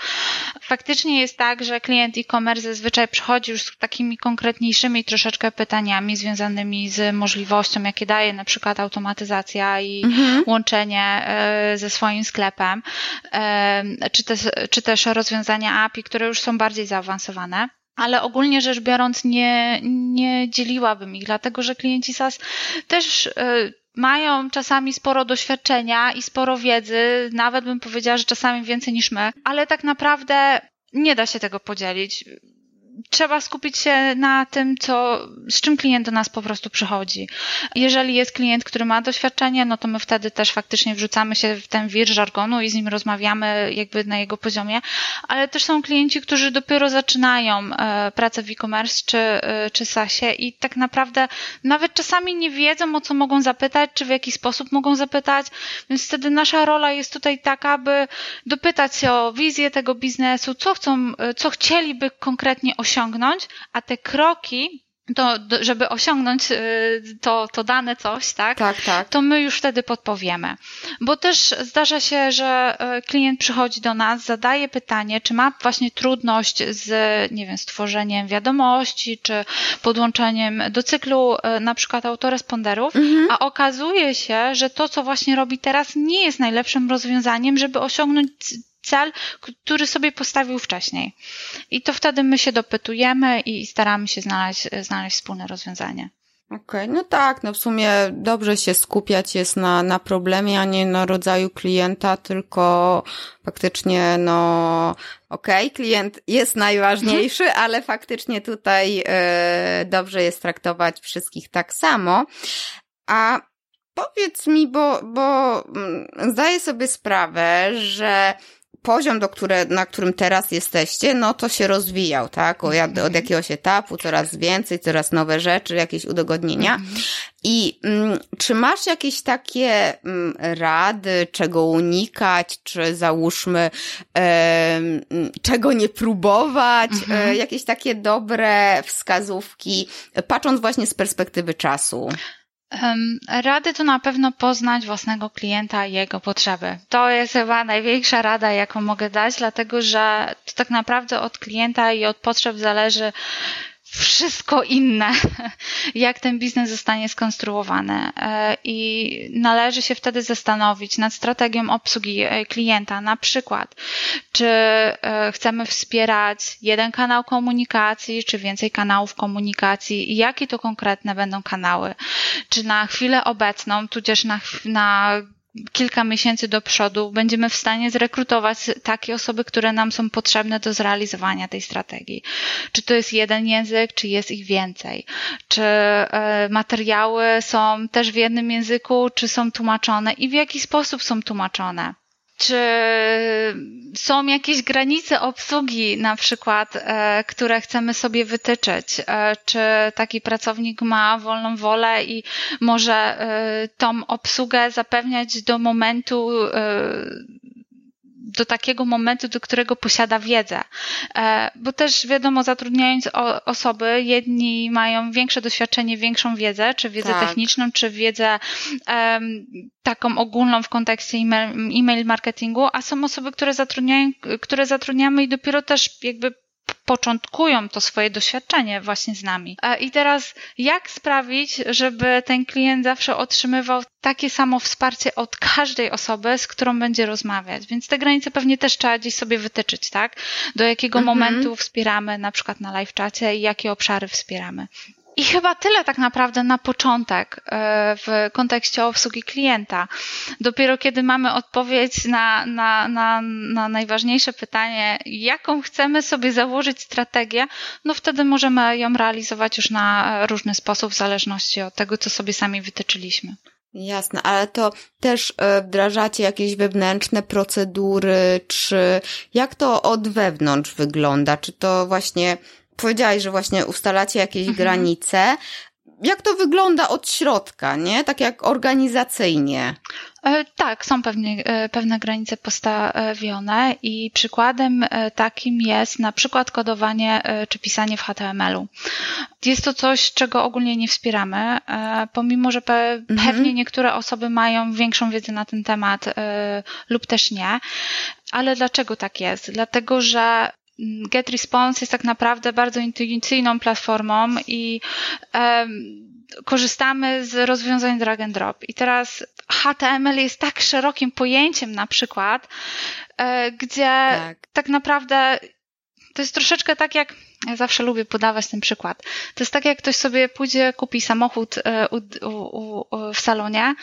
Faktycznie jest tak, że klient e-commerce zazwyczaj przychodzi już z takimi konkretniejszymi troszeczkę pytaniami związanymi z możliwością, jakie daje na przykład automatyzacja i mhm. łączenie e, ze swoim sklepem, e, czy, te, czy też rozwiązania API, które już są bardziej zaawansowane ale ogólnie rzecz biorąc nie, nie dzieliłabym ich, dlatego że klienci SaaS też y, mają czasami sporo doświadczenia i sporo wiedzy, nawet bym powiedziała, że czasami więcej niż my, ale tak naprawdę nie da się tego podzielić trzeba skupić się na tym, co, z czym klient do nas po prostu przychodzi. Jeżeli jest klient, który ma doświadczenie, no to my wtedy też faktycznie wrzucamy się w ten wir żargonu i z nim rozmawiamy jakby na jego poziomie, ale też są klienci, którzy dopiero zaczynają e, pracę w e-commerce czy, e, czy SASie i tak naprawdę nawet czasami nie wiedzą, o co mogą zapytać, czy w jaki sposób mogą zapytać, więc wtedy nasza rola jest tutaj taka, by dopytać się o wizję tego biznesu, co chcą, e, co chcieliby konkretnie osiągnąć, osiągnąć, a te kroki to, żeby osiągnąć y, to, to dane coś, tak? Tak, tak. To my już wtedy podpowiemy. Bo też zdarza się, że y, klient przychodzi do nas, zadaje pytanie, czy ma właśnie trudność z, nie wiem, stworzeniem wiadomości, czy podłączeniem do cyklu y, na przykład autoresponderów, mhm. a okazuje się, że to, co właśnie robi teraz, nie jest najlepszym rozwiązaniem, żeby osiągnąć cel, który sobie postawił wcześniej. I to wtedy my się dopytujemy i staramy się znaleźć, znaleźć wspólne rozwiązanie. Okej, okay, no tak, no w sumie dobrze się skupiać jest na, na problemie, a nie na rodzaju klienta, tylko faktycznie, no, okej, okay, klient jest najważniejszy, mhm. ale faktycznie tutaj y, dobrze jest traktować wszystkich tak samo. A powiedz mi, bo, bo mm, zdaję sobie sprawę, że poziom, do które, na którym teraz jesteście, no to się rozwijał, tak? Od, od mhm. jakiegoś etapu coraz więcej, coraz nowe rzeczy, jakieś udogodnienia. Mhm. I mm, czy masz jakieś takie mm, rady, czego unikać, czy załóżmy, e, czego nie próbować, e, mhm. e, jakieś takie dobre wskazówki, patrząc właśnie z perspektywy czasu? Rady to na pewno poznać własnego klienta i jego potrzeby. To jest chyba największa rada, jaką mogę dać, dlatego że to tak naprawdę od klienta i od potrzeb zależy, wszystko inne, jak ten biznes zostanie skonstruowany. E, I należy się wtedy zastanowić nad strategią obsługi e, klienta. Na przykład, czy e, chcemy wspierać jeden kanał komunikacji, czy więcej kanałów komunikacji i jakie to konkretne będą kanały. Czy na chwilę obecną, tudzież na, na kilka miesięcy do przodu będziemy w stanie zrekrutować takie osoby, które nam są potrzebne do zrealizowania tej strategii. Czy to jest jeden język, czy jest ich więcej? Czy e, materiały są też w jednym języku, czy są tłumaczone i w jaki sposób są tłumaczone? Czy są jakieś granice obsługi, na przykład, e, które chcemy sobie wytyczyć? E, czy taki pracownik ma wolną wolę i może e, tą obsługę zapewniać do momentu do takiego momentu, do którego posiada wiedzę. E, bo też wiadomo, zatrudniając osoby, jedni mają większe doświadczenie, większą wiedzę, czy wiedzę tak. techniczną, czy wiedzę um, taką ogólną w kontekście e-mail marketingu, a są osoby, które zatrudniają, które zatrudniamy i dopiero też jakby początkują to swoje doświadczenie właśnie z nami. E, I teraz, jak sprawić, żeby ten klient zawsze otrzymywał takie samo wsparcie od każdej osoby, z którą będzie rozmawiać? Więc te granice pewnie też trzeba gdzieś sobie wytyczyć, tak? Do jakiego mhm. momentu wspieramy na przykład na live czacie i jakie obszary wspieramy. I chyba tyle tak naprawdę na początek e, w kontekście obsługi klienta. Dopiero kiedy mamy odpowiedź na, na, na, na najważniejsze pytanie, jaką chcemy sobie założyć strategię, no wtedy możemy ją realizować już na różny sposób, w zależności od tego, co sobie sami wytyczyliśmy. Jasne, ale to też e, wdrażacie jakieś wewnętrzne procedury, czy jak to od wewnątrz wygląda? Czy to właśnie powiedziałaś, że właśnie ustalacie jakieś mhm. granice. Jak to wygląda od środka, nie? Tak jak organizacyjnie. E, tak, są pewnie, e, pewne granice postawione i przykładem e, takim jest na przykład kodowanie czy pisanie w HTML-u. Jest to coś, czego ogólnie nie wspieramy, pomimo, że mhm. pewnie niektóre osoby mają większą wiedzę na ten temat lub też nie. Ale dlaczego tak jest? Dlatego, że GetResponse jest tak naprawdę bardzo intuicyjną platformą i korzystamy z rozwiązań drag and drop. I teraz HTML jest tak szerokim pojęciem na przykład, e, gdzie tak. tak naprawdę to jest troszeczkę tak jak, ja zawsze lubię podawać ten przykład. To jest tak, jak ktoś sobie pójdzie, kupi samochód e, u, u, u, w salonie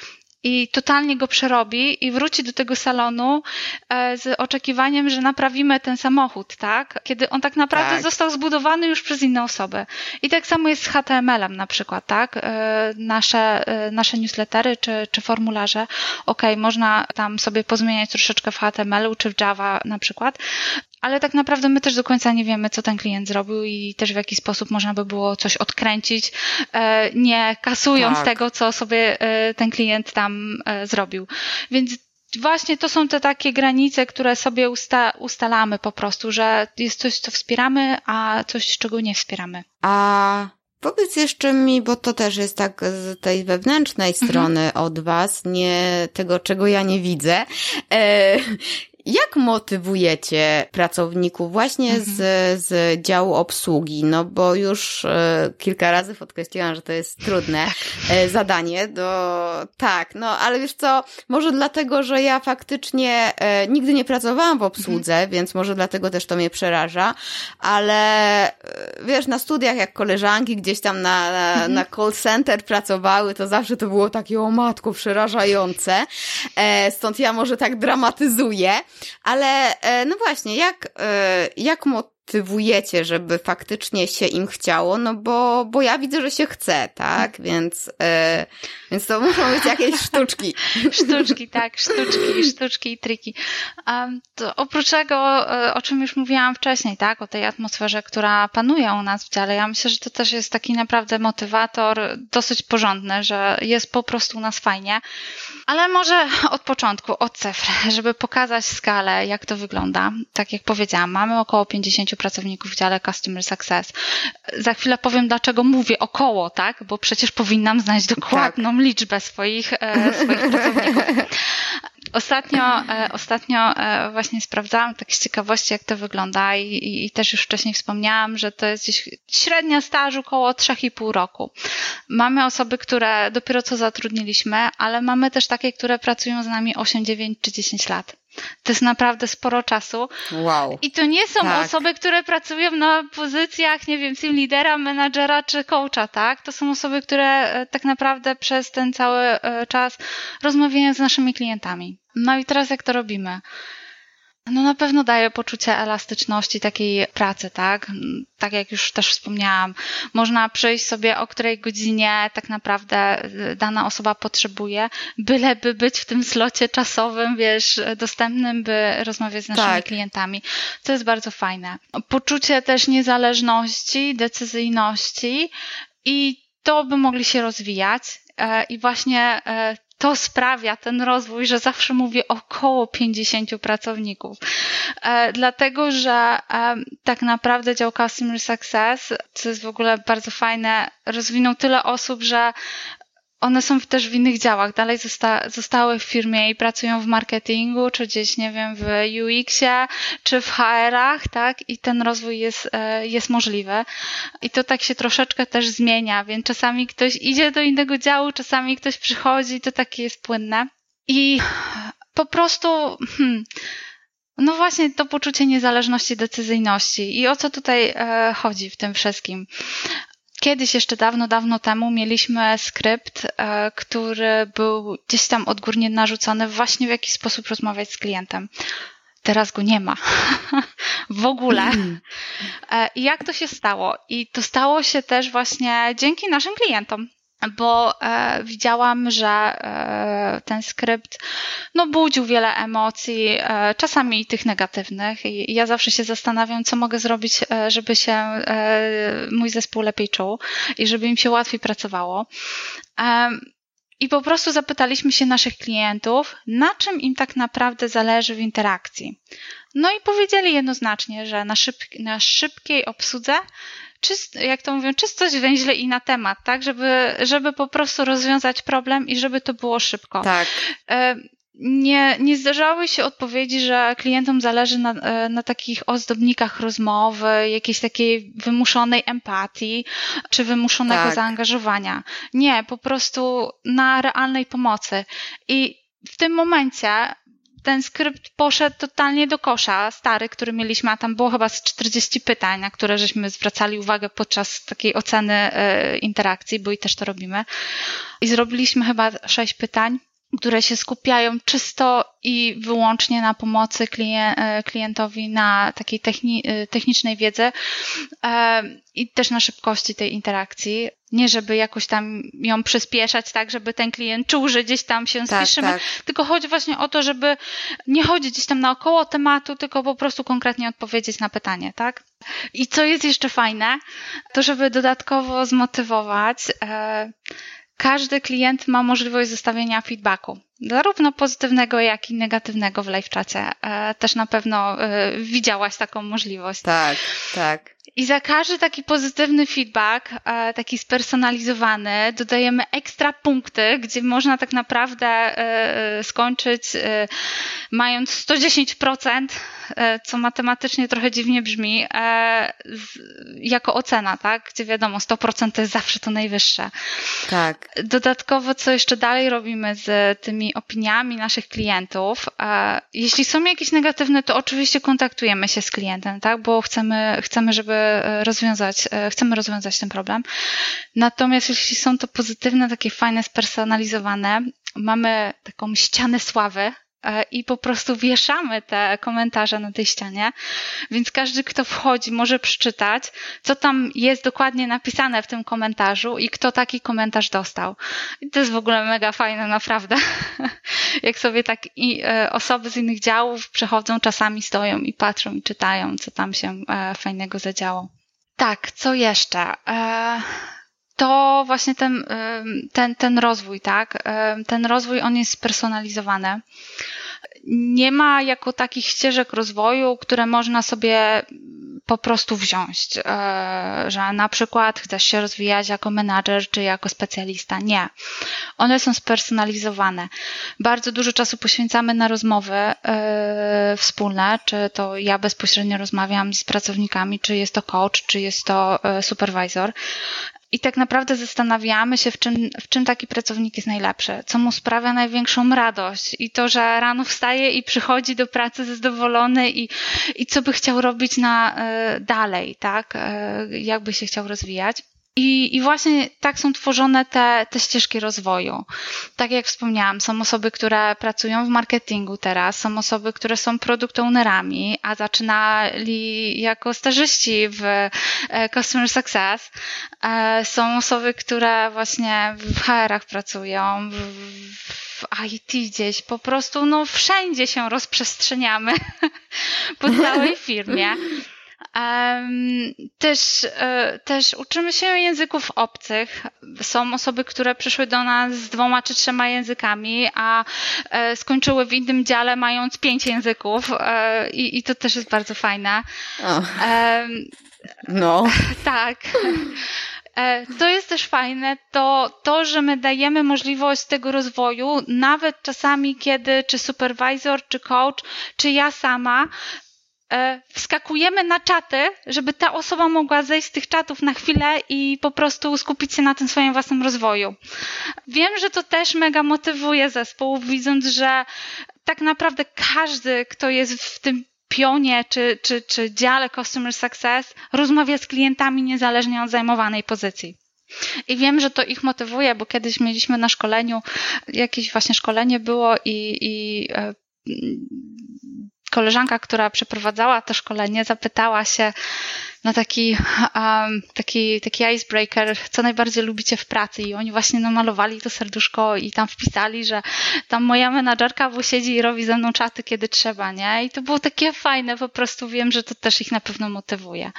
i totalnie go przerobi i wróci do tego salonu e, z oczekiwaniem, że naprawimy ten samochód, tak? Kiedy on tak naprawdę tak. został zbudowany już przez inne osoby. I tak samo jest z HTML-em na przykład, tak? E, nasze, e, nasze newslettery czy, czy formularze, ok, można tam sobie pozmieniać troszeczkę w HTML-u czy w Java na przykład, ale tak naprawdę my też do końca nie wiemy, co ten klient zrobił i też w jaki sposób można by było coś odkręcić, e, nie kasując tak. tego, co sobie e, ten klient tam e, zrobił. Więc właśnie to są te takie granice, które sobie usta ustalamy po prostu, że jest coś, co wspieramy, a coś, czego nie wspieramy. A Powiedz jeszcze mi, bo to też jest tak z tej wewnętrznej mhm. strony od Was, nie tego, czego ja nie widzę. E, jak motywujecie pracowników właśnie mhm. z, z działu obsługi? No bo już e, kilka razy podkreśliłam, że to jest trudne tak. e, zadanie do, tak, no ale wiesz co, może dlatego, że ja faktycznie e, nigdy nie pracowałam w obsłudze, mhm. więc może dlatego też to mnie przeraża, ale e, wiesz, na studiach jak koleżanki gdzieś tam na, na, mhm. na call center pracowały, to zawsze to było takie o matko przerażające, e, stąd ja może tak dramatyzuję, ale e, no właśnie, jak, e, jak motywujecie, żeby faktycznie się im chciało? No bo, bo ja widzę, że się chce, tak? Więc, e, więc to muszą być jakieś sztuczki. sztuczki, tak, sztuczki, sztuczki i triki. Um, oprócz tego, o czym już mówiłam wcześniej, tak, o tej atmosferze, która panuje u nas w dziale, ja myślę, że to też jest taki naprawdę motywator dosyć porządny, że jest po prostu u nas fajnie. Ale może od początku, od cyfr, żeby pokazać skalę, jak to wygląda. Tak jak powiedziałam, mamy około 50 pracowników w dziale Customer Success. Za chwilę powiem, dlaczego mówię około, tak? Bo przecież powinnam znać dokładną tak. liczbę swoich, e, swoich pracowników. Ostatnio, e, ostatnio e, właśnie sprawdzałam tak z ciekawości, jak to wygląda i, i też już wcześniej wspomniałam, że to jest gdzieś średnia stażu około 3,5 roku. Mamy osoby, które dopiero co zatrudniliśmy, ale mamy też takie, które pracują z nami 8, 9 czy 10 lat. To jest naprawdę sporo czasu. Wow. I to nie są tak. osoby, które pracują na pozycjach, nie wiem, team lidera, menadżera czy coacha, tak? To są osoby, które e, tak naprawdę przez ten cały e, czas rozmawiają z naszymi klientami. No i teraz jak to robimy? No na pewno daje poczucie elastyczności takiej pracy, tak? Tak jak już też wspomniałam, można przyjść sobie o której godzinie tak naprawdę y, dana osoba potrzebuje, byleby być w tym slocie czasowym, wiesz, dostępnym, by rozmawiać z naszymi tak. klientami. To jest bardzo fajne. Poczucie też niezależności, decyzyjności i to by mogli się rozwijać. E, I właśnie e, to sprawia ten rozwój, że zawsze mówię około 50 pracowników. E, dlatego, że e, tak naprawdę dział Customer Success, co jest w ogóle bardzo fajne, rozwinął tyle osób, że one są też w innych działach, dalej zosta zostały w firmie i pracują w marketingu, czy gdzieś, nie wiem, w UX-ie, czy w HR-ach, tak? I ten rozwój jest, e, jest możliwy. I to tak się troszeczkę też zmienia, więc czasami ktoś idzie do innego działu, czasami ktoś przychodzi, to takie jest płynne. I po prostu, hmm, no właśnie to poczucie niezależności, decyzyjności. I o co tutaj e, chodzi w tym wszystkim? Kiedyś, jeszcze dawno, dawno temu mieliśmy skrypt, e, który był gdzieś tam odgórnie narzucony właśnie w jaki sposób rozmawiać z klientem. Teraz go nie ma. w ogóle. Mm. E, I jak to się stało? I to stało się też właśnie dzięki naszym klientom bo e, widziałam, że e, ten skrypt no, budził wiele emocji, e, czasami tych negatywnych. I ja zawsze się zastanawiam, co mogę zrobić, e, żeby się e, mój zespół lepiej czuł i żeby im się łatwiej pracowało. E, I po prostu zapytaliśmy się naszych klientów, na czym im tak naprawdę zależy w interakcji. No i powiedzieli jednoznacznie, że na, na szybkiej obsłudze czyst, jak to mówią, czystość węźle i na temat, tak? Żeby, żeby po prostu rozwiązać problem i żeby to było szybko. Tak. E, nie, nie zdarzały się odpowiedzi, że klientom zależy na, e, na takich ozdobnikach rozmowy, jakiejś takiej wymuszonej empatii, czy wymuszonego tak. zaangażowania. Nie, po prostu na realnej pomocy. I w tym momencie ten skrypt poszedł totalnie do kosza, stary, który mieliśmy, a tam było chyba z 40 pytań, na które żeśmy zwracali uwagę podczas takiej oceny e, interakcji, bo i też to robimy. I zrobiliśmy chyba sześć pytań które się skupiają czysto i wyłącznie na pomocy e, klientowi, na takiej e, technicznej wiedzy i też na szybkości tej interakcji. Nie, żeby jakoś tam ją przyspieszać, tak, żeby ten klient czuł, że gdzieś tam się tak, spieszymy, tak. tylko chodzi właśnie o to, żeby nie chodzić gdzieś tam naokoło tematu, tylko po prostu konkretnie odpowiedzieć na pytanie, tak? I co jest jeszcze fajne, to żeby dodatkowo zmotywować, e, każdy klient ma możliwość zostawienia feedbacku. Zarówno pozytywnego, jak i negatywnego w live czacie. E, też na pewno e, widziałaś taką możliwość. Tak, tak. I za każdy taki pozytywny feedback, e, taki spersonalizowany, dodajemy ekstra punkty, gdzie można tak naprawdę skończyć mając 110%, co matematycznie trochę dziwnie brzmi, jako ocena, tak? Gdzie wiadomo, 100% to jest zawsze to najwyższe. Tak. Dodatkowo, co jeszcze dalej robimy z tymi opiniami naszych klientów? Jeśli są jakieś negatywne, to oczywiście kontaktujemy się z klientem, tak? Bo chcemy, chcemy żeby rozwiązać, e, chcemy rozwiązać ten problem. Natomiast jeśli są to pozytywne, takie fajne, spersonalizowane, mamy taką ścianę sławy, e, i po prostu wieszamy te komentarze na tej ścianie, więc każdy, kto wchodzi, może przeczytać, co tam jest dokładnie napisane w tym komentarzu i kto taki komentarz dostał. I to jest w ogóle mega fajne, naprawdę. Jak sobie tak i, e, osoby z innych działów przechodzą, czasami stoją i patrzą i czytają, co tam się e, fajnego zadziało. Tak, co jeszcze? To właśnie ten, ten, ten rozwój, tak? Ten rozwój, on jest spersonalizowany. Nie ma jako takich ścieżek rozwoju, które można sobie po prostu wziąć, e, że na przykład chcesz się rozwijać jako menadżer czy jako specjalista. Nie. One są spersonalizowane. Bardzo dużo czasu poświęcamy na rozmowy e, wspólne, czy to ja bezpośrednio rozmawiam z pracownikami, czy jest to coach, czy jest to e, supervisor. I tak naprawdę zastanawiamy się, w czym, w czym taki pracownik jest najlepszy, co mu sprawia największą radość i to, że rano wstaje i przychodzi do pracy zadowolony i, i co by chciał robić na y, dalej, tak? Y, jak by się chciał rozwijać. I, I właśnie tak są tworzone te, te ścieżki rozwoju. Tak jak wspomniałam, są osoby, które pracują w marketingu teraz, są osoby, które są product ownerami, a zaczynali jako stażyści w e, Customer Success. E, są osoby, które właśnie w HR-ach pracują, w, w IT gdzieś, po prostu no wszędzie się rozprzestrzeniamy po całej firmie. Też, e, też uczymy się języków obcych. Są osoby, które przyszły do nas z dwoma czy trzema językami, a e, skończyły w innym dziale mając pięć języków e, i, i to też jest bardzo fajne. No. Tak. To jest też fajne, to, to, że my dajemy możliwość tego rozwoju, nawet czasami, kiedy czy supervisor, czy coach, czy ja sama wskakujemy na czaty, żeby ta osoba mogła zejść z tych czatów na chwilę i po prostu skupić się na tym swoim własnym rozwoju. Wiem, że to też mega motywuje zespół, widząc, że tak naprawdę każdy, kto jest w tym pionie czy, czy, czy dziale Customer Success, rozmawia z klientami niezależnie od zajmowanej pozycji. I wiem, że to ich motywuje, bo kiedyś mieliśmy na szkoleniu, jakieś właśnie szkolenie było i, i e, koleżanka, która przeprowadzała to szkolenie, zapytała się na taki, um, taki, taki icebreaker, co najbardziej lubicie w pracy i oni właśnie namalowali to serduszko i tam wpisali, że tam moja menadżerka bo siedzi i robi ze mną czaty, kiedy trzeba, nie? I to było takie fajne, po prostu wiem, że to też ich na pewno motywuje.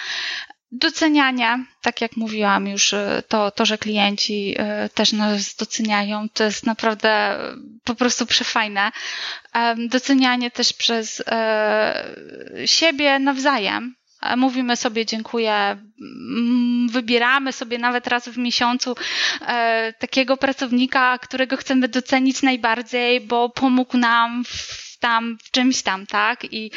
Docenianie, tak jak mówiłam już, y, to, to, że klienci y, też nas doceniają, to jest naprawdę po prostu przefajne. Docenianie też przez y, siebie nawzajem. Mówimy sobie dziękuję, mm, wybieramy sobie nawet raz w miesiącu takiego pracownika, którego chcemy docenić najbardziej, bo pomógł nam w tam, w czymś tam, tak? I,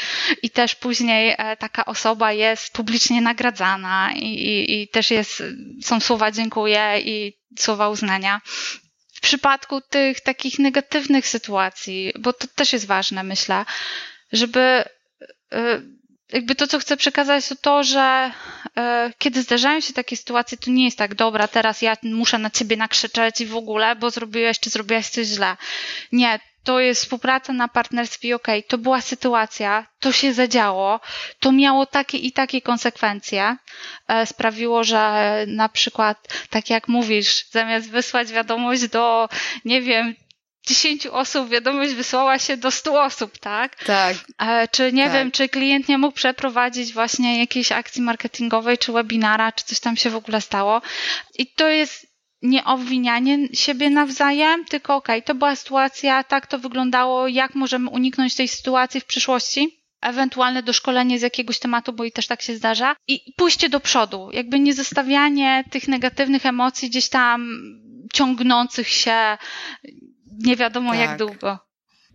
i też później e, taka osoba jest publicznie nagradzana i, i, i też jest, są słowa dziękuję i słowa uznania. W przypadku tych takich negatywnych sytuacji, bo to też jest ważne, myślę, żeby e, jakby to, co chcę przekazać, to to, że e, kiedy zdarzają się takie sytuacje, to nie jest tak, dobra, teraz ja muszę na ciebie nakrzyczeć i w ogóle, bo zrobiłeś czy zrobiłaś coś źle. Nie, to jest współpraca na partnerstwie, okej, okay, to była sytuacja, to się zadziało, to miało takie i takie konsekwencje, e, sprawiło, że na przykład, tak jak mówisz, zamiast wysłać wiadomość do, nie wiem, 10 osób wiadomość wysłała się do 100 osób, tak? Tak. E, czy nie tak. wiem, czy klient nie mógł przeprowadzić właśnie jakiejś akcji marketingowej, czy webinara, czy coś tam się w ogóle stało. I to jest nie obwinianie siebie nawzajem, tylko okej, okay, to była sytuacja, tak to wyglądało, jak możemy uniknąć tej sytuacji w przyszłości? Ewentualne doszkolenie z jakiegoś tematu, bo i też tak się zdarza, i pójście do przodu, jakby nie zostawianie tych negatywnych emocji gdzieś tam ciągnących się nie wiadomo tak. jak długo.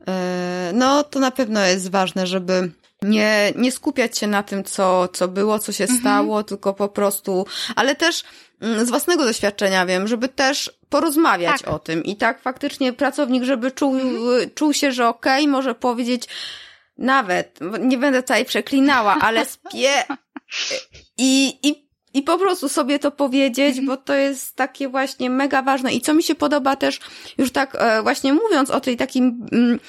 E, no, to na pewno jest ważne, żeby nie, nie skupiać się na tym, co, co było, co się mhm. stało, tylko po prostu, ale też mm, z własnego doświadczenia wiem, żeby też porozmawiać tak. o tym i tak faktycznie pracownik, żeby czuł, mhm. czuł się, że okej, okay, może powiedzieć nawet, nie będę tutaj przeklinała, ale spie i, i i po prostu sobie to powiedzieć, mhm. bo to jest takie właśnie mega ważne. I co mi się podoba też, już tak e, właśnie mówiąc o tej takim mm,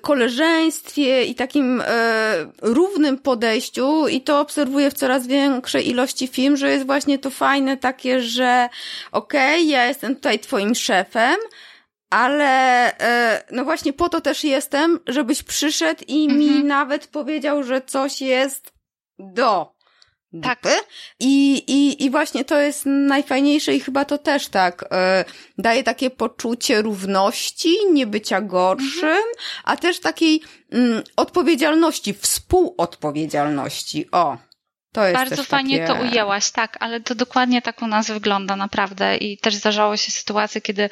koleżeństwie i takim e, równym podejściu i to obserwuję w coraz większej ilości film, że jest właśnie to fajne takie, że okej, okay, ja jestem tutaj twoim szefem, ale e, no właśnie po to też jestem, żebyś przyszedł i mhm. mi nawet powiedział, że coś jest do tak. I, i, I właśnie to jest najfajniejsze i chyba to też tak e, daje takie poczucie równości, nie bycia gorszym, mhm. a też takiej mm, odpowiedzialności, współodpowiedzialności. O, to jest Bardzo fajnie takie... to ujęłaś, tak, ale to dokładnie tak u nas wygląda naprawdę i też zdarzało się sytuacje, kiedy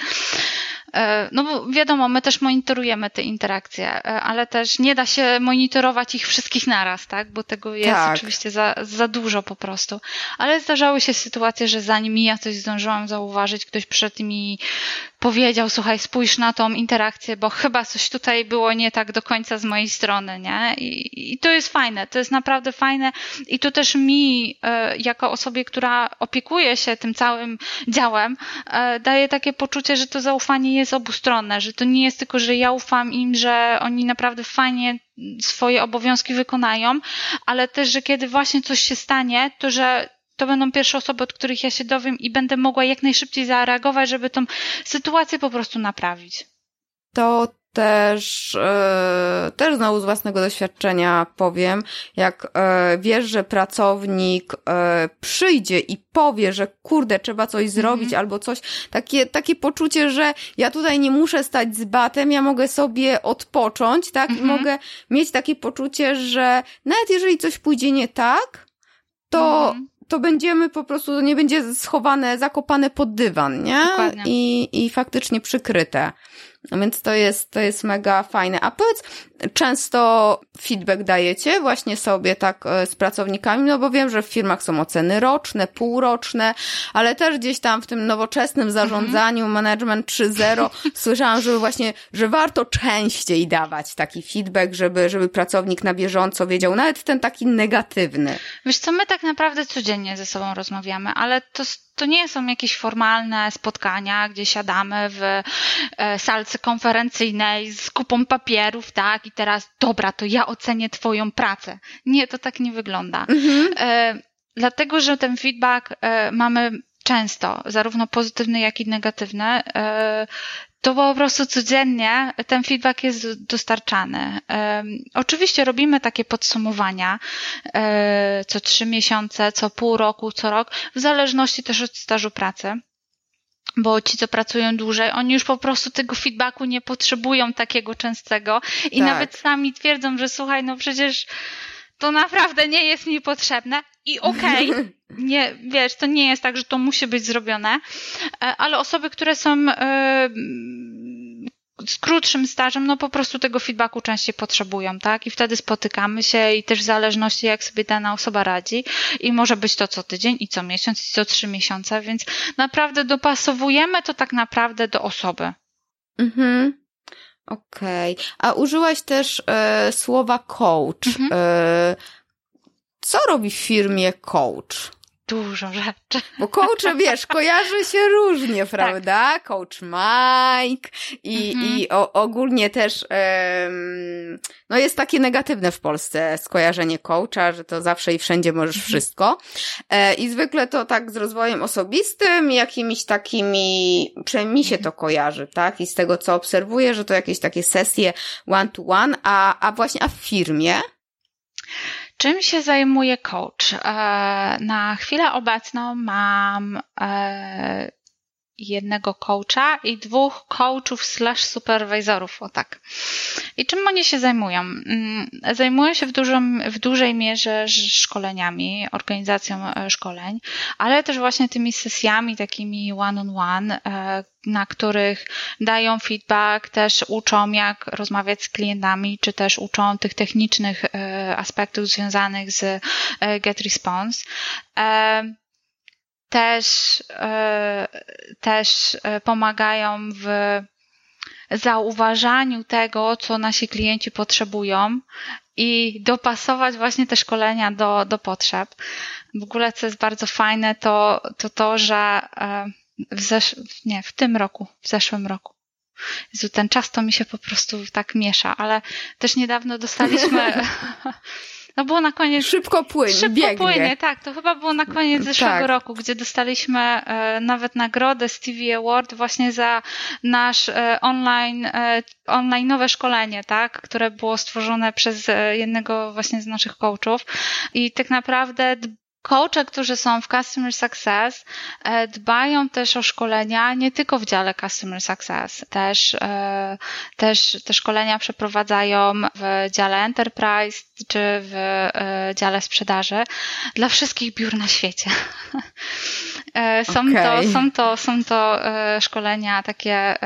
no bo wiadomo, my też monitorujemy te interakcje, e, ale też nie da się monitorować ich wszystkich naraz, tak? Bo tego jest tak. oczywiście za, za dużo po prostu. Ale zdarzały się sytuacje, że zanim ja coś zdążyłam zauważyć, ktoś przed mi powiedział, słuchaj, spójrz na tą interakcję, bo chyba coś tutaj było nie tak do końca z mojej strony, nie? I, i to jest fajne, to jest naprawdę fajne i to też mi, e, jako osobie, która opiekuje się tym całym działem, daje takie poczucie, że to zaufanie jest jest obustronne, że to nie jest tylko, że ja ufam im, że oni naprawdę fajnie swoje obowiązki wykonają, ale też, że kiedy właśnie coś się stanie, to że to będą pierwsze osoby, od których ja się dowiem i będę mogła jak najszybciej zareagować, żeby tą sytuację po prostu naprawić. To też, e, też znowu z własnego doświadczenia powiem, jak e, wiesz, że pracownik e, przyjdzie i powie, że kurde, trzeba coś mhm. zrobić mm -hmm. albo coś, takie, takie poczucie, że ja tutaj nie muszę stać z batem, ja mogę sobie odpocząć, tak? Mm -hmm. I mhm. mogę mieć takie poczucie, że nawet jeżeli coś pójdzie nie tak, to, mm -hmm to będziemy po prostu, nie będzie schowane, zakopane pod dywan, nie? Dokładnie. I, i faktycznie przykryte. No więc to jest, to jest mega fajne. A powiedz, często feedback dajecie właśnie sobie tak e, z pracownikami, no bo wiem, że w firmach są oceny roczne, półroczne, ale też gdzieś tam w tym nowoczesnym zarządzaniu mhm. management 3.0 słyszałam, że właśnie, że warto częściej dawać taki feedback, żeby, żeby pracownik na bieżąco wiedział, nawet ten taki negatywny. Wiesz co, my tak naprawdę codziennie ze sobą rozmawiamy, ale to to nie są jakieś formalne spotkania, gdzie siadamy w e, salce konferencyjnej z kupą papierów, tak, i teraz, dobra, to ja ocenię Twoją pracę. Nie, to tak nie wygląda. Mhm. E, dlatego, że ten feedback e, mamy często, zarówno pozytywny, jak i negatywny, to po prostu codziennie ten feedback jest dostarczany. Oczywiście robimy takie podsumowania e, co trzy miesiące, co pół roku, co rok, w zależności też od stażu pracy bo ci, co pracują dłużej, oni już po prostu tego feedbacku nie potrzebują takiego częstego i tak. nawet sami twierdzą, że słuchaj, no przecież to naprawdę nie jest mi potrzebne i okej, okay, nie, wiesz, to nie jest tak, że to musi być zrobione, e, ale osoby, które są e, z krótszym stażem, no po prostu tego feedbacku częściej potrzebują, tak? I wtedy spotykamy się i też w zależności jak sobie dana osoba radzi i może być to co tydzień i co miesiąc i co trzy miesiące, więc naprawdę dopasowujemy to tak naprawdę do osoby. Mhm. Okej. Okay. A użyłaś też e, słowa coach. Mhm. E, co robi w firmie coach? Dużo rzeczy. Bo coach, wiesz, kojarzy się różnie, tak. prawda? Tak. Coach Mike i, mhm. i o, ogólnie też um, no jest takie negatywne w Polsce skojarzenie coacha, że to zawsze i wszędzie możesz mhm. wszystko. E, I zwykle to tak z rozwojem osobistym, jakimiś takimi, przynajmniej mi się to kojarzy, tak? I z tego, co obserwuję, że to jakieś takie sesje one-to-one, a, a właśnie, a w firmie? Czym się zajmuje coach? E, na chwilę obecną mam jednego coacha i dwóch coachów slash superwizorów, o tak. I czym oni się zajmują? Mm, zajmują się w, dużym, w dużej mierze szkoleniami, organizacją e, szkoleń, ale też właśnie tymi sesjami takimi one-on-one, e, na których dają feedback, też uczą jak rozmawiać z klientami, czy też uczą tych technicznych e, aspektów związanych z GetResponse też, e, też e, pomagają w zauważaniu tego, co nasi klienci potrzebują i dopasować właśnie te szkolenia do, do potrzeb. W ogóle, co jest bardzo fajne, to to, to że e, w, zesz- nie, w tym roku, w zeszłym roku. Jezu, ten czas to mi się po prostu tak miesza, ale też niedawno dostaliśmy No było na koniec... Szybko płynie, Szybko biegnie. płynie, tak. To chyba było na koniec zeszłego tak. roku, gdzie dostaliśmy e, nawet nagrodę Stevie Award właśnie za nasz e, online, e, online'owe szkolenie, tak, które było stworzone przez e, jednego właśnie z naszych coachów i tak naprawdę Coache, którzy są w Customer Success, e, dbają też o szkolenia nie tylko w dziale Customer Success, też, e, też te szkolenia przeprowadzają w dziale Enterprise czy w e, dziale sprzedaży dla wszystkich biur na świecie. Są, okay. to, są, to, są to szkolenia takie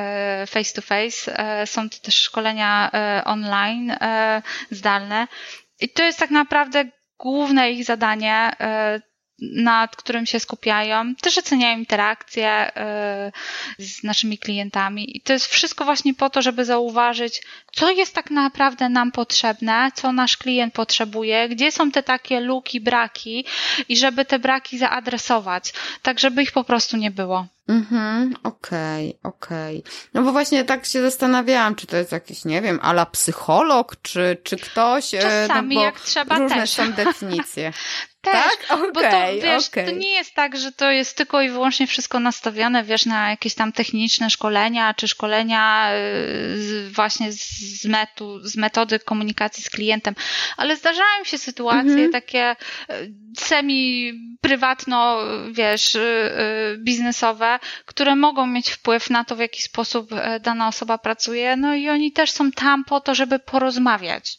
face to face, są to też szkolenia online, zdalne. I to jest tak naprawdę główne ich zadanie, e, nad którym się skupiają. Też oceniają interakcje e, z naszymi klientami i to jest wszystko właśnie po to, żeby zauważyć, co jest tak naprawdę nam potrzebne, co nasz klient potrzebuje, gdzie są te takie luki, braki i żeby te braki zaadresować, tak żeby ich po prostu nie było. Mhm, okej, okay, okej. Okay. No bo właśnie tak się zastanawiałam, czy to jest jakiś, nie wiem, ala psycholog, czy, czy ktoś... E, Czasami no jak trzeba różne też. są definicje. Też, tak? Okay, bo to, wiesz, okay. to nie jest tak, że to jest tylko i wyłącznie wszystko nastawione, wiesz, na jakieś tam techniczne szkolenia, czy szkolenia y, właśnie z, metu, z metody komunikacji z klientem, ale zdarzają się sytuacje -hmm. takie y, semi-prywatno, wiesz, y, biznesowe, które mogą mieć wpływ na to, w jaki sposób dana osoba pracuje, no i oni też są tam po to, żeby porozmawiać.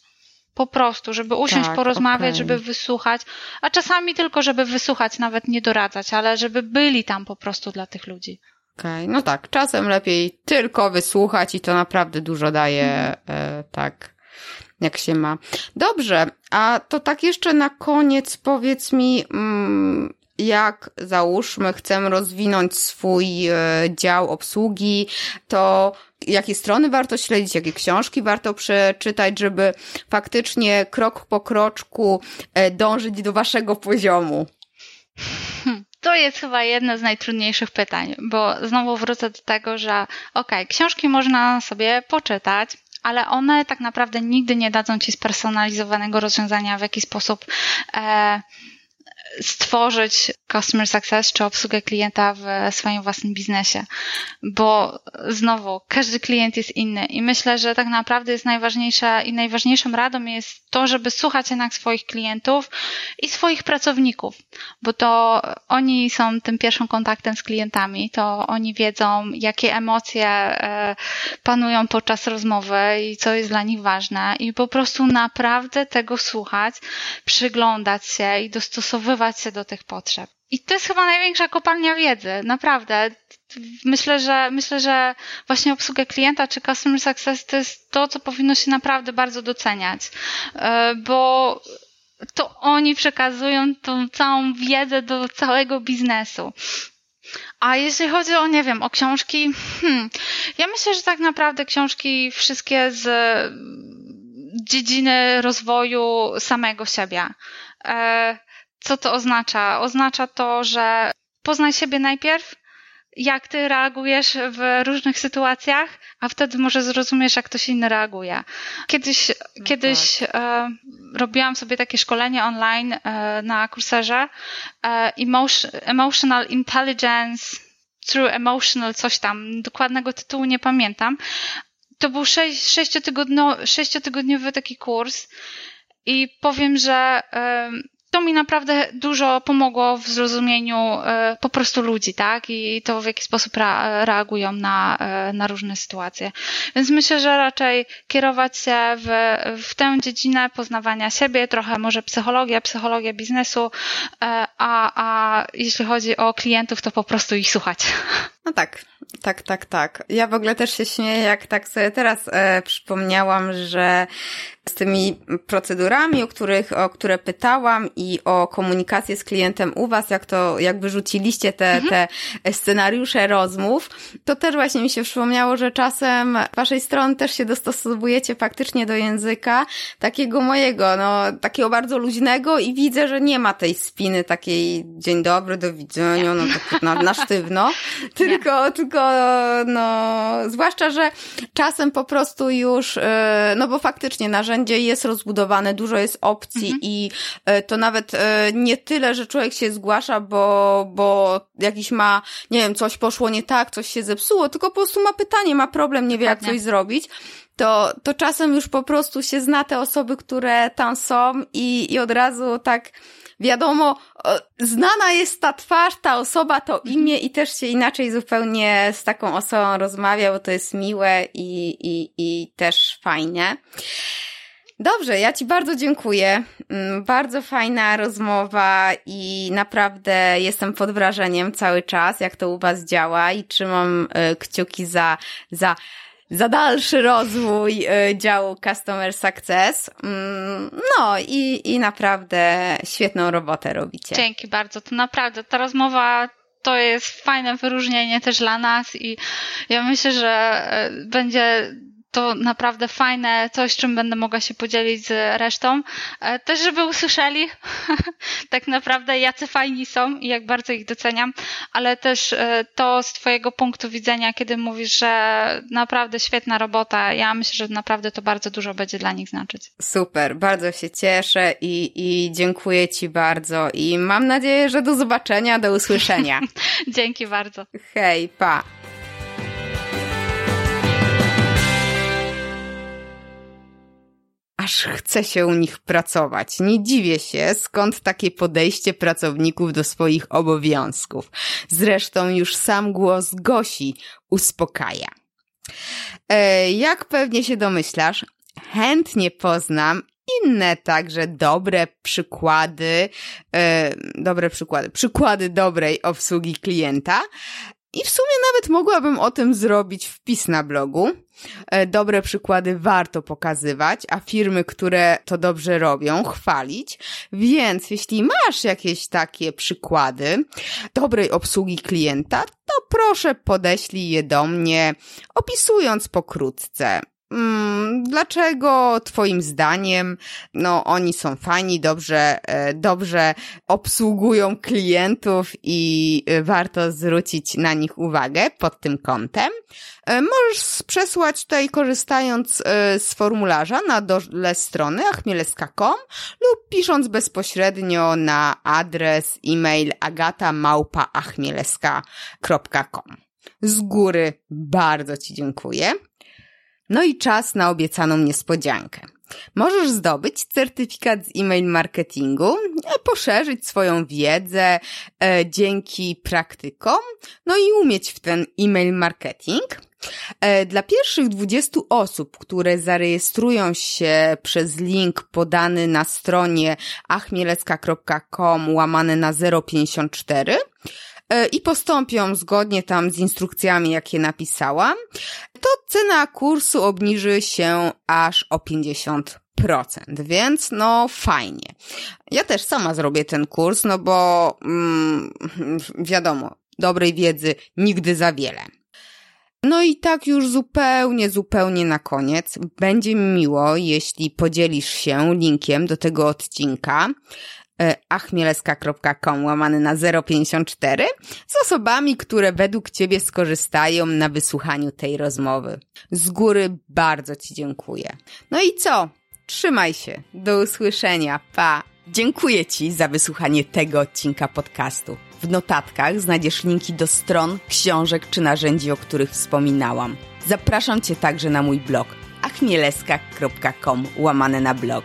Po prostu, żeby usiąść, tak, porozmawiać, okay. żeby wysłuchać, a czasami tylko, żeby wysłuchać, nawet nie doradzać, ale żeby byli tam po prostu dla tych ludzi. Okej, okay. no tak, czasem lepiej tylko wysłuchać i to naprawdę dużo daje, mhm. tak, jak się ma. Dobrze, a to tak jeszcze na koniec powiedz mi, mm, jak załóżmy chcemy rozwinąć swój e, dział obsługi, to jakie strony warto śledzić, jakie książki warto przeczytać, żeby faktycznie krok po kroczku e, dążyć do waszego poziomu? To jest chyba jedno z najtrudniejszych pytań, bo znowu wrócę do tego, że okej, okay, książki można sobie poczytać, ale one tak naprawdę nigdy nie dadzą ci spersonalizowanego rozwiązania, w jaki sposób e, stworzyć customer success czy obsługę klienta w swoim własnym biznesie, bo znowu każdy klient jest inny i myślę, że tak naprawdę jest najważniejsza i najważniejszą radą jest to, żeby słuchać jednak swoich klientów i swoich pracowników, bo to oni są tym pierwszym kontaktem z klientami, to oni wiedzą, jakie emocje e, panują podczas rozmowy i co jest dla nich ważne i po prostu naprawdę tego słuchać, przyglądać się i dostosowywać się do tych potrzeb. I to jest chyba największa kopalnia wiedzy, naprawdę. Myślę, że myślę, że właśnie obsługę klienta czy customer success to jest to, co powinno się naprawdę bardzo doceniać, e, bo to oni przekazują tą całą wiedzę do całego biznesu. A jeśli chodzi o, nie wiem, o książki, hmm, ja myślę, że tak naprawdę książki wszystkie z dziedziny rozwoju samego siebie. E, co to oznacza? Oznacza to, że poznaj siebie najpierw, jak ty reagujesz w różnych sytuacjach, a wtedy może zrozumiesz, jak ktoś inny reaguje. Kiedyś, no kiedyś tak. e, robiłam sobie takie szkolenie online e, na kurserze e, Emotional Intelligence through Emotional, coś tam, dokładnego tytułu nie pamiętam. To był sześć, sześciotygodniowy, sześciotygodniowy taki kurs i powiem, że to mi naprawdę dużo pomogło w zrozumieniu e, po prostu ludzi, tak? I to w jaki sposób reagują na, e, na różne sytuacje. Więc myślę, że raczej kierować się w, w tę dziedzinę poznawania siebie, trochę może psychologia, psychologia biznesu, e, a, a jeśli chodzi o klientów, to po prostu ich słuchać. No tak, tak, tak, tak. Ja w ogóle też się śmieję, jak tak sobie teraz e, przypomniałam, że z tymi procedurami, o których, o które pytałam i o komunikację z klientem u was, jak to, jak wyrzuciliście te, mhm. te scenariusze rozmów, to też właśnie mi się przypomniało, że czasem waszej strony też się dostosowujecie faktycznie do języka takiego mojego, no, takiego bardzo luźnego i widzę, że nie ma tej spiny takiej dzień dobry, do widzenia, no na, na sztywno, tylko, tylko, no, zwłaszcza, że czasem po prostu już, e, no bo faktycznie narzędzie narzędzie jest rozbudowane, dużo jest opcji mhm. i e, to nawet e, nie tyle, że człowiek się zgłasza, bo, bo jakiś ma, nie wiem, coś poszło nie tak, coś się zepsuło, tylko po prostu ma pytanie, ma problem, nie wie jak coś zrobić to, to czasem już po prostu się zna te osoby, które tam są i, i od razu tak wiadomo, znana jest ta twarz, ta osoba, to imię i też się inaczej zupełnie z taką osobą rozmawia, bo to jest miłe i, i, i też fajnie. Dobrze, ja Ci bardzo dziękuję. Mm, bardzo fajna rozmowa i naprawdę jestem pod wrażeniem cały czas, jak to u Was działa i trzymam e, kciuki za, za, za dalszy rozwój e, działu Customer Success. Mm, no i, i naprawdę świetną robotę robicie. Dzięki bardzo. To naprawdę ta rozmowa to jest fajne wyróżnienie też dla nas i ja myślę, że e, będzie to naprawdę fajne, coś, czym będę mogła się podzielić z resztą. E, też, żeby usłyszeli tak naprawdę, jacy fajni są i jak bardzo ich doceniam, ale też e, to z Twojego punktu widzenia, kiedy mówisz, że naprawdę świetna robota, ja myślę, że naprawdę to bardzo dużo będzie dla nich znaczyć. Super, bardzo się cieszę i, i dziękuję Ci bardzo i mam nadzieję, że do zobaczenia, do usłyszenia. Dzięki bardzo. Hej, pa. Aż chce się u nich pracować. Nie dziwię się, skąd takie podejście pracowników do swoich obowiązków. Zresztą już sam głos Gosi uspokaja. E, jak pewnie się domyślasz, chętnie poznam inne także dobre przykłady, e, dobre przykłady, przykłady dobrej obsługi klienta, i w sumie nawet mogłabym o tym zrobić wpis na blogu. E, dobre przykłady warto pokazywać, a firmy, które to dobrze robią, chwalić. Więc jeśli masz jakieś takie przykłady dobrej obsługi klienta, to proszę podeślij je do mnie, opisując pokrótce Mm, dlaczego twoim zdaniem no oni są fajni, dobrze, e, dobrze obsługują klientów i e, warto zwrócić na nich uwagę pod tym kątem? E, możesz przesłać tutaj korzystając z formularza na dole strony achmieleska.com lub pisząc bezpośrednio na adres e-mail agatamałpaachmieleska.com. Z góry bardzo Ci dziękuję. No i czas na obiecaną niespodziankę. Możesz zdobyć certyfikat z e-mail marketingu, e, poszerzyć swoją wiedzę e, dzięki praktykom, no i umieć w ten e-mail marketing. E, dla pierwszych 20 osób, które zarejestrują się przez link podany na stronie achmielecka.com łamane na 054, E, i postąpią zgodnie tam z instrukcjami, jakie napisałam, to cena kursu obniży się aż o 50%, więc no fajnie. Ja też sama zrobię ten kurs, no bo mm, wiadomo, dobrej wiedzy nigdy za wiele. No i tak już zupełnie, zupełnie na koniec. Będzie mi miło, jeśli podzielisz się linkiem do tego odcinka E, achmieleska.com łamany na 054 z osobami, które według Ciebie skorzystają na wysłuchaniu tej rozmowy. Z góry bardzo Ci dziękuję. No i co? Trzymaj się. Do usłyszenia. Pa. Dziękuję Ci za wysłuchanie tego odcinka podcastu. W notatkach znajdziesz linki do stron, książek czy narzędzi, o których wspominałam. Zapraszam Cię także na mój blog achmieleska.com łamane na blog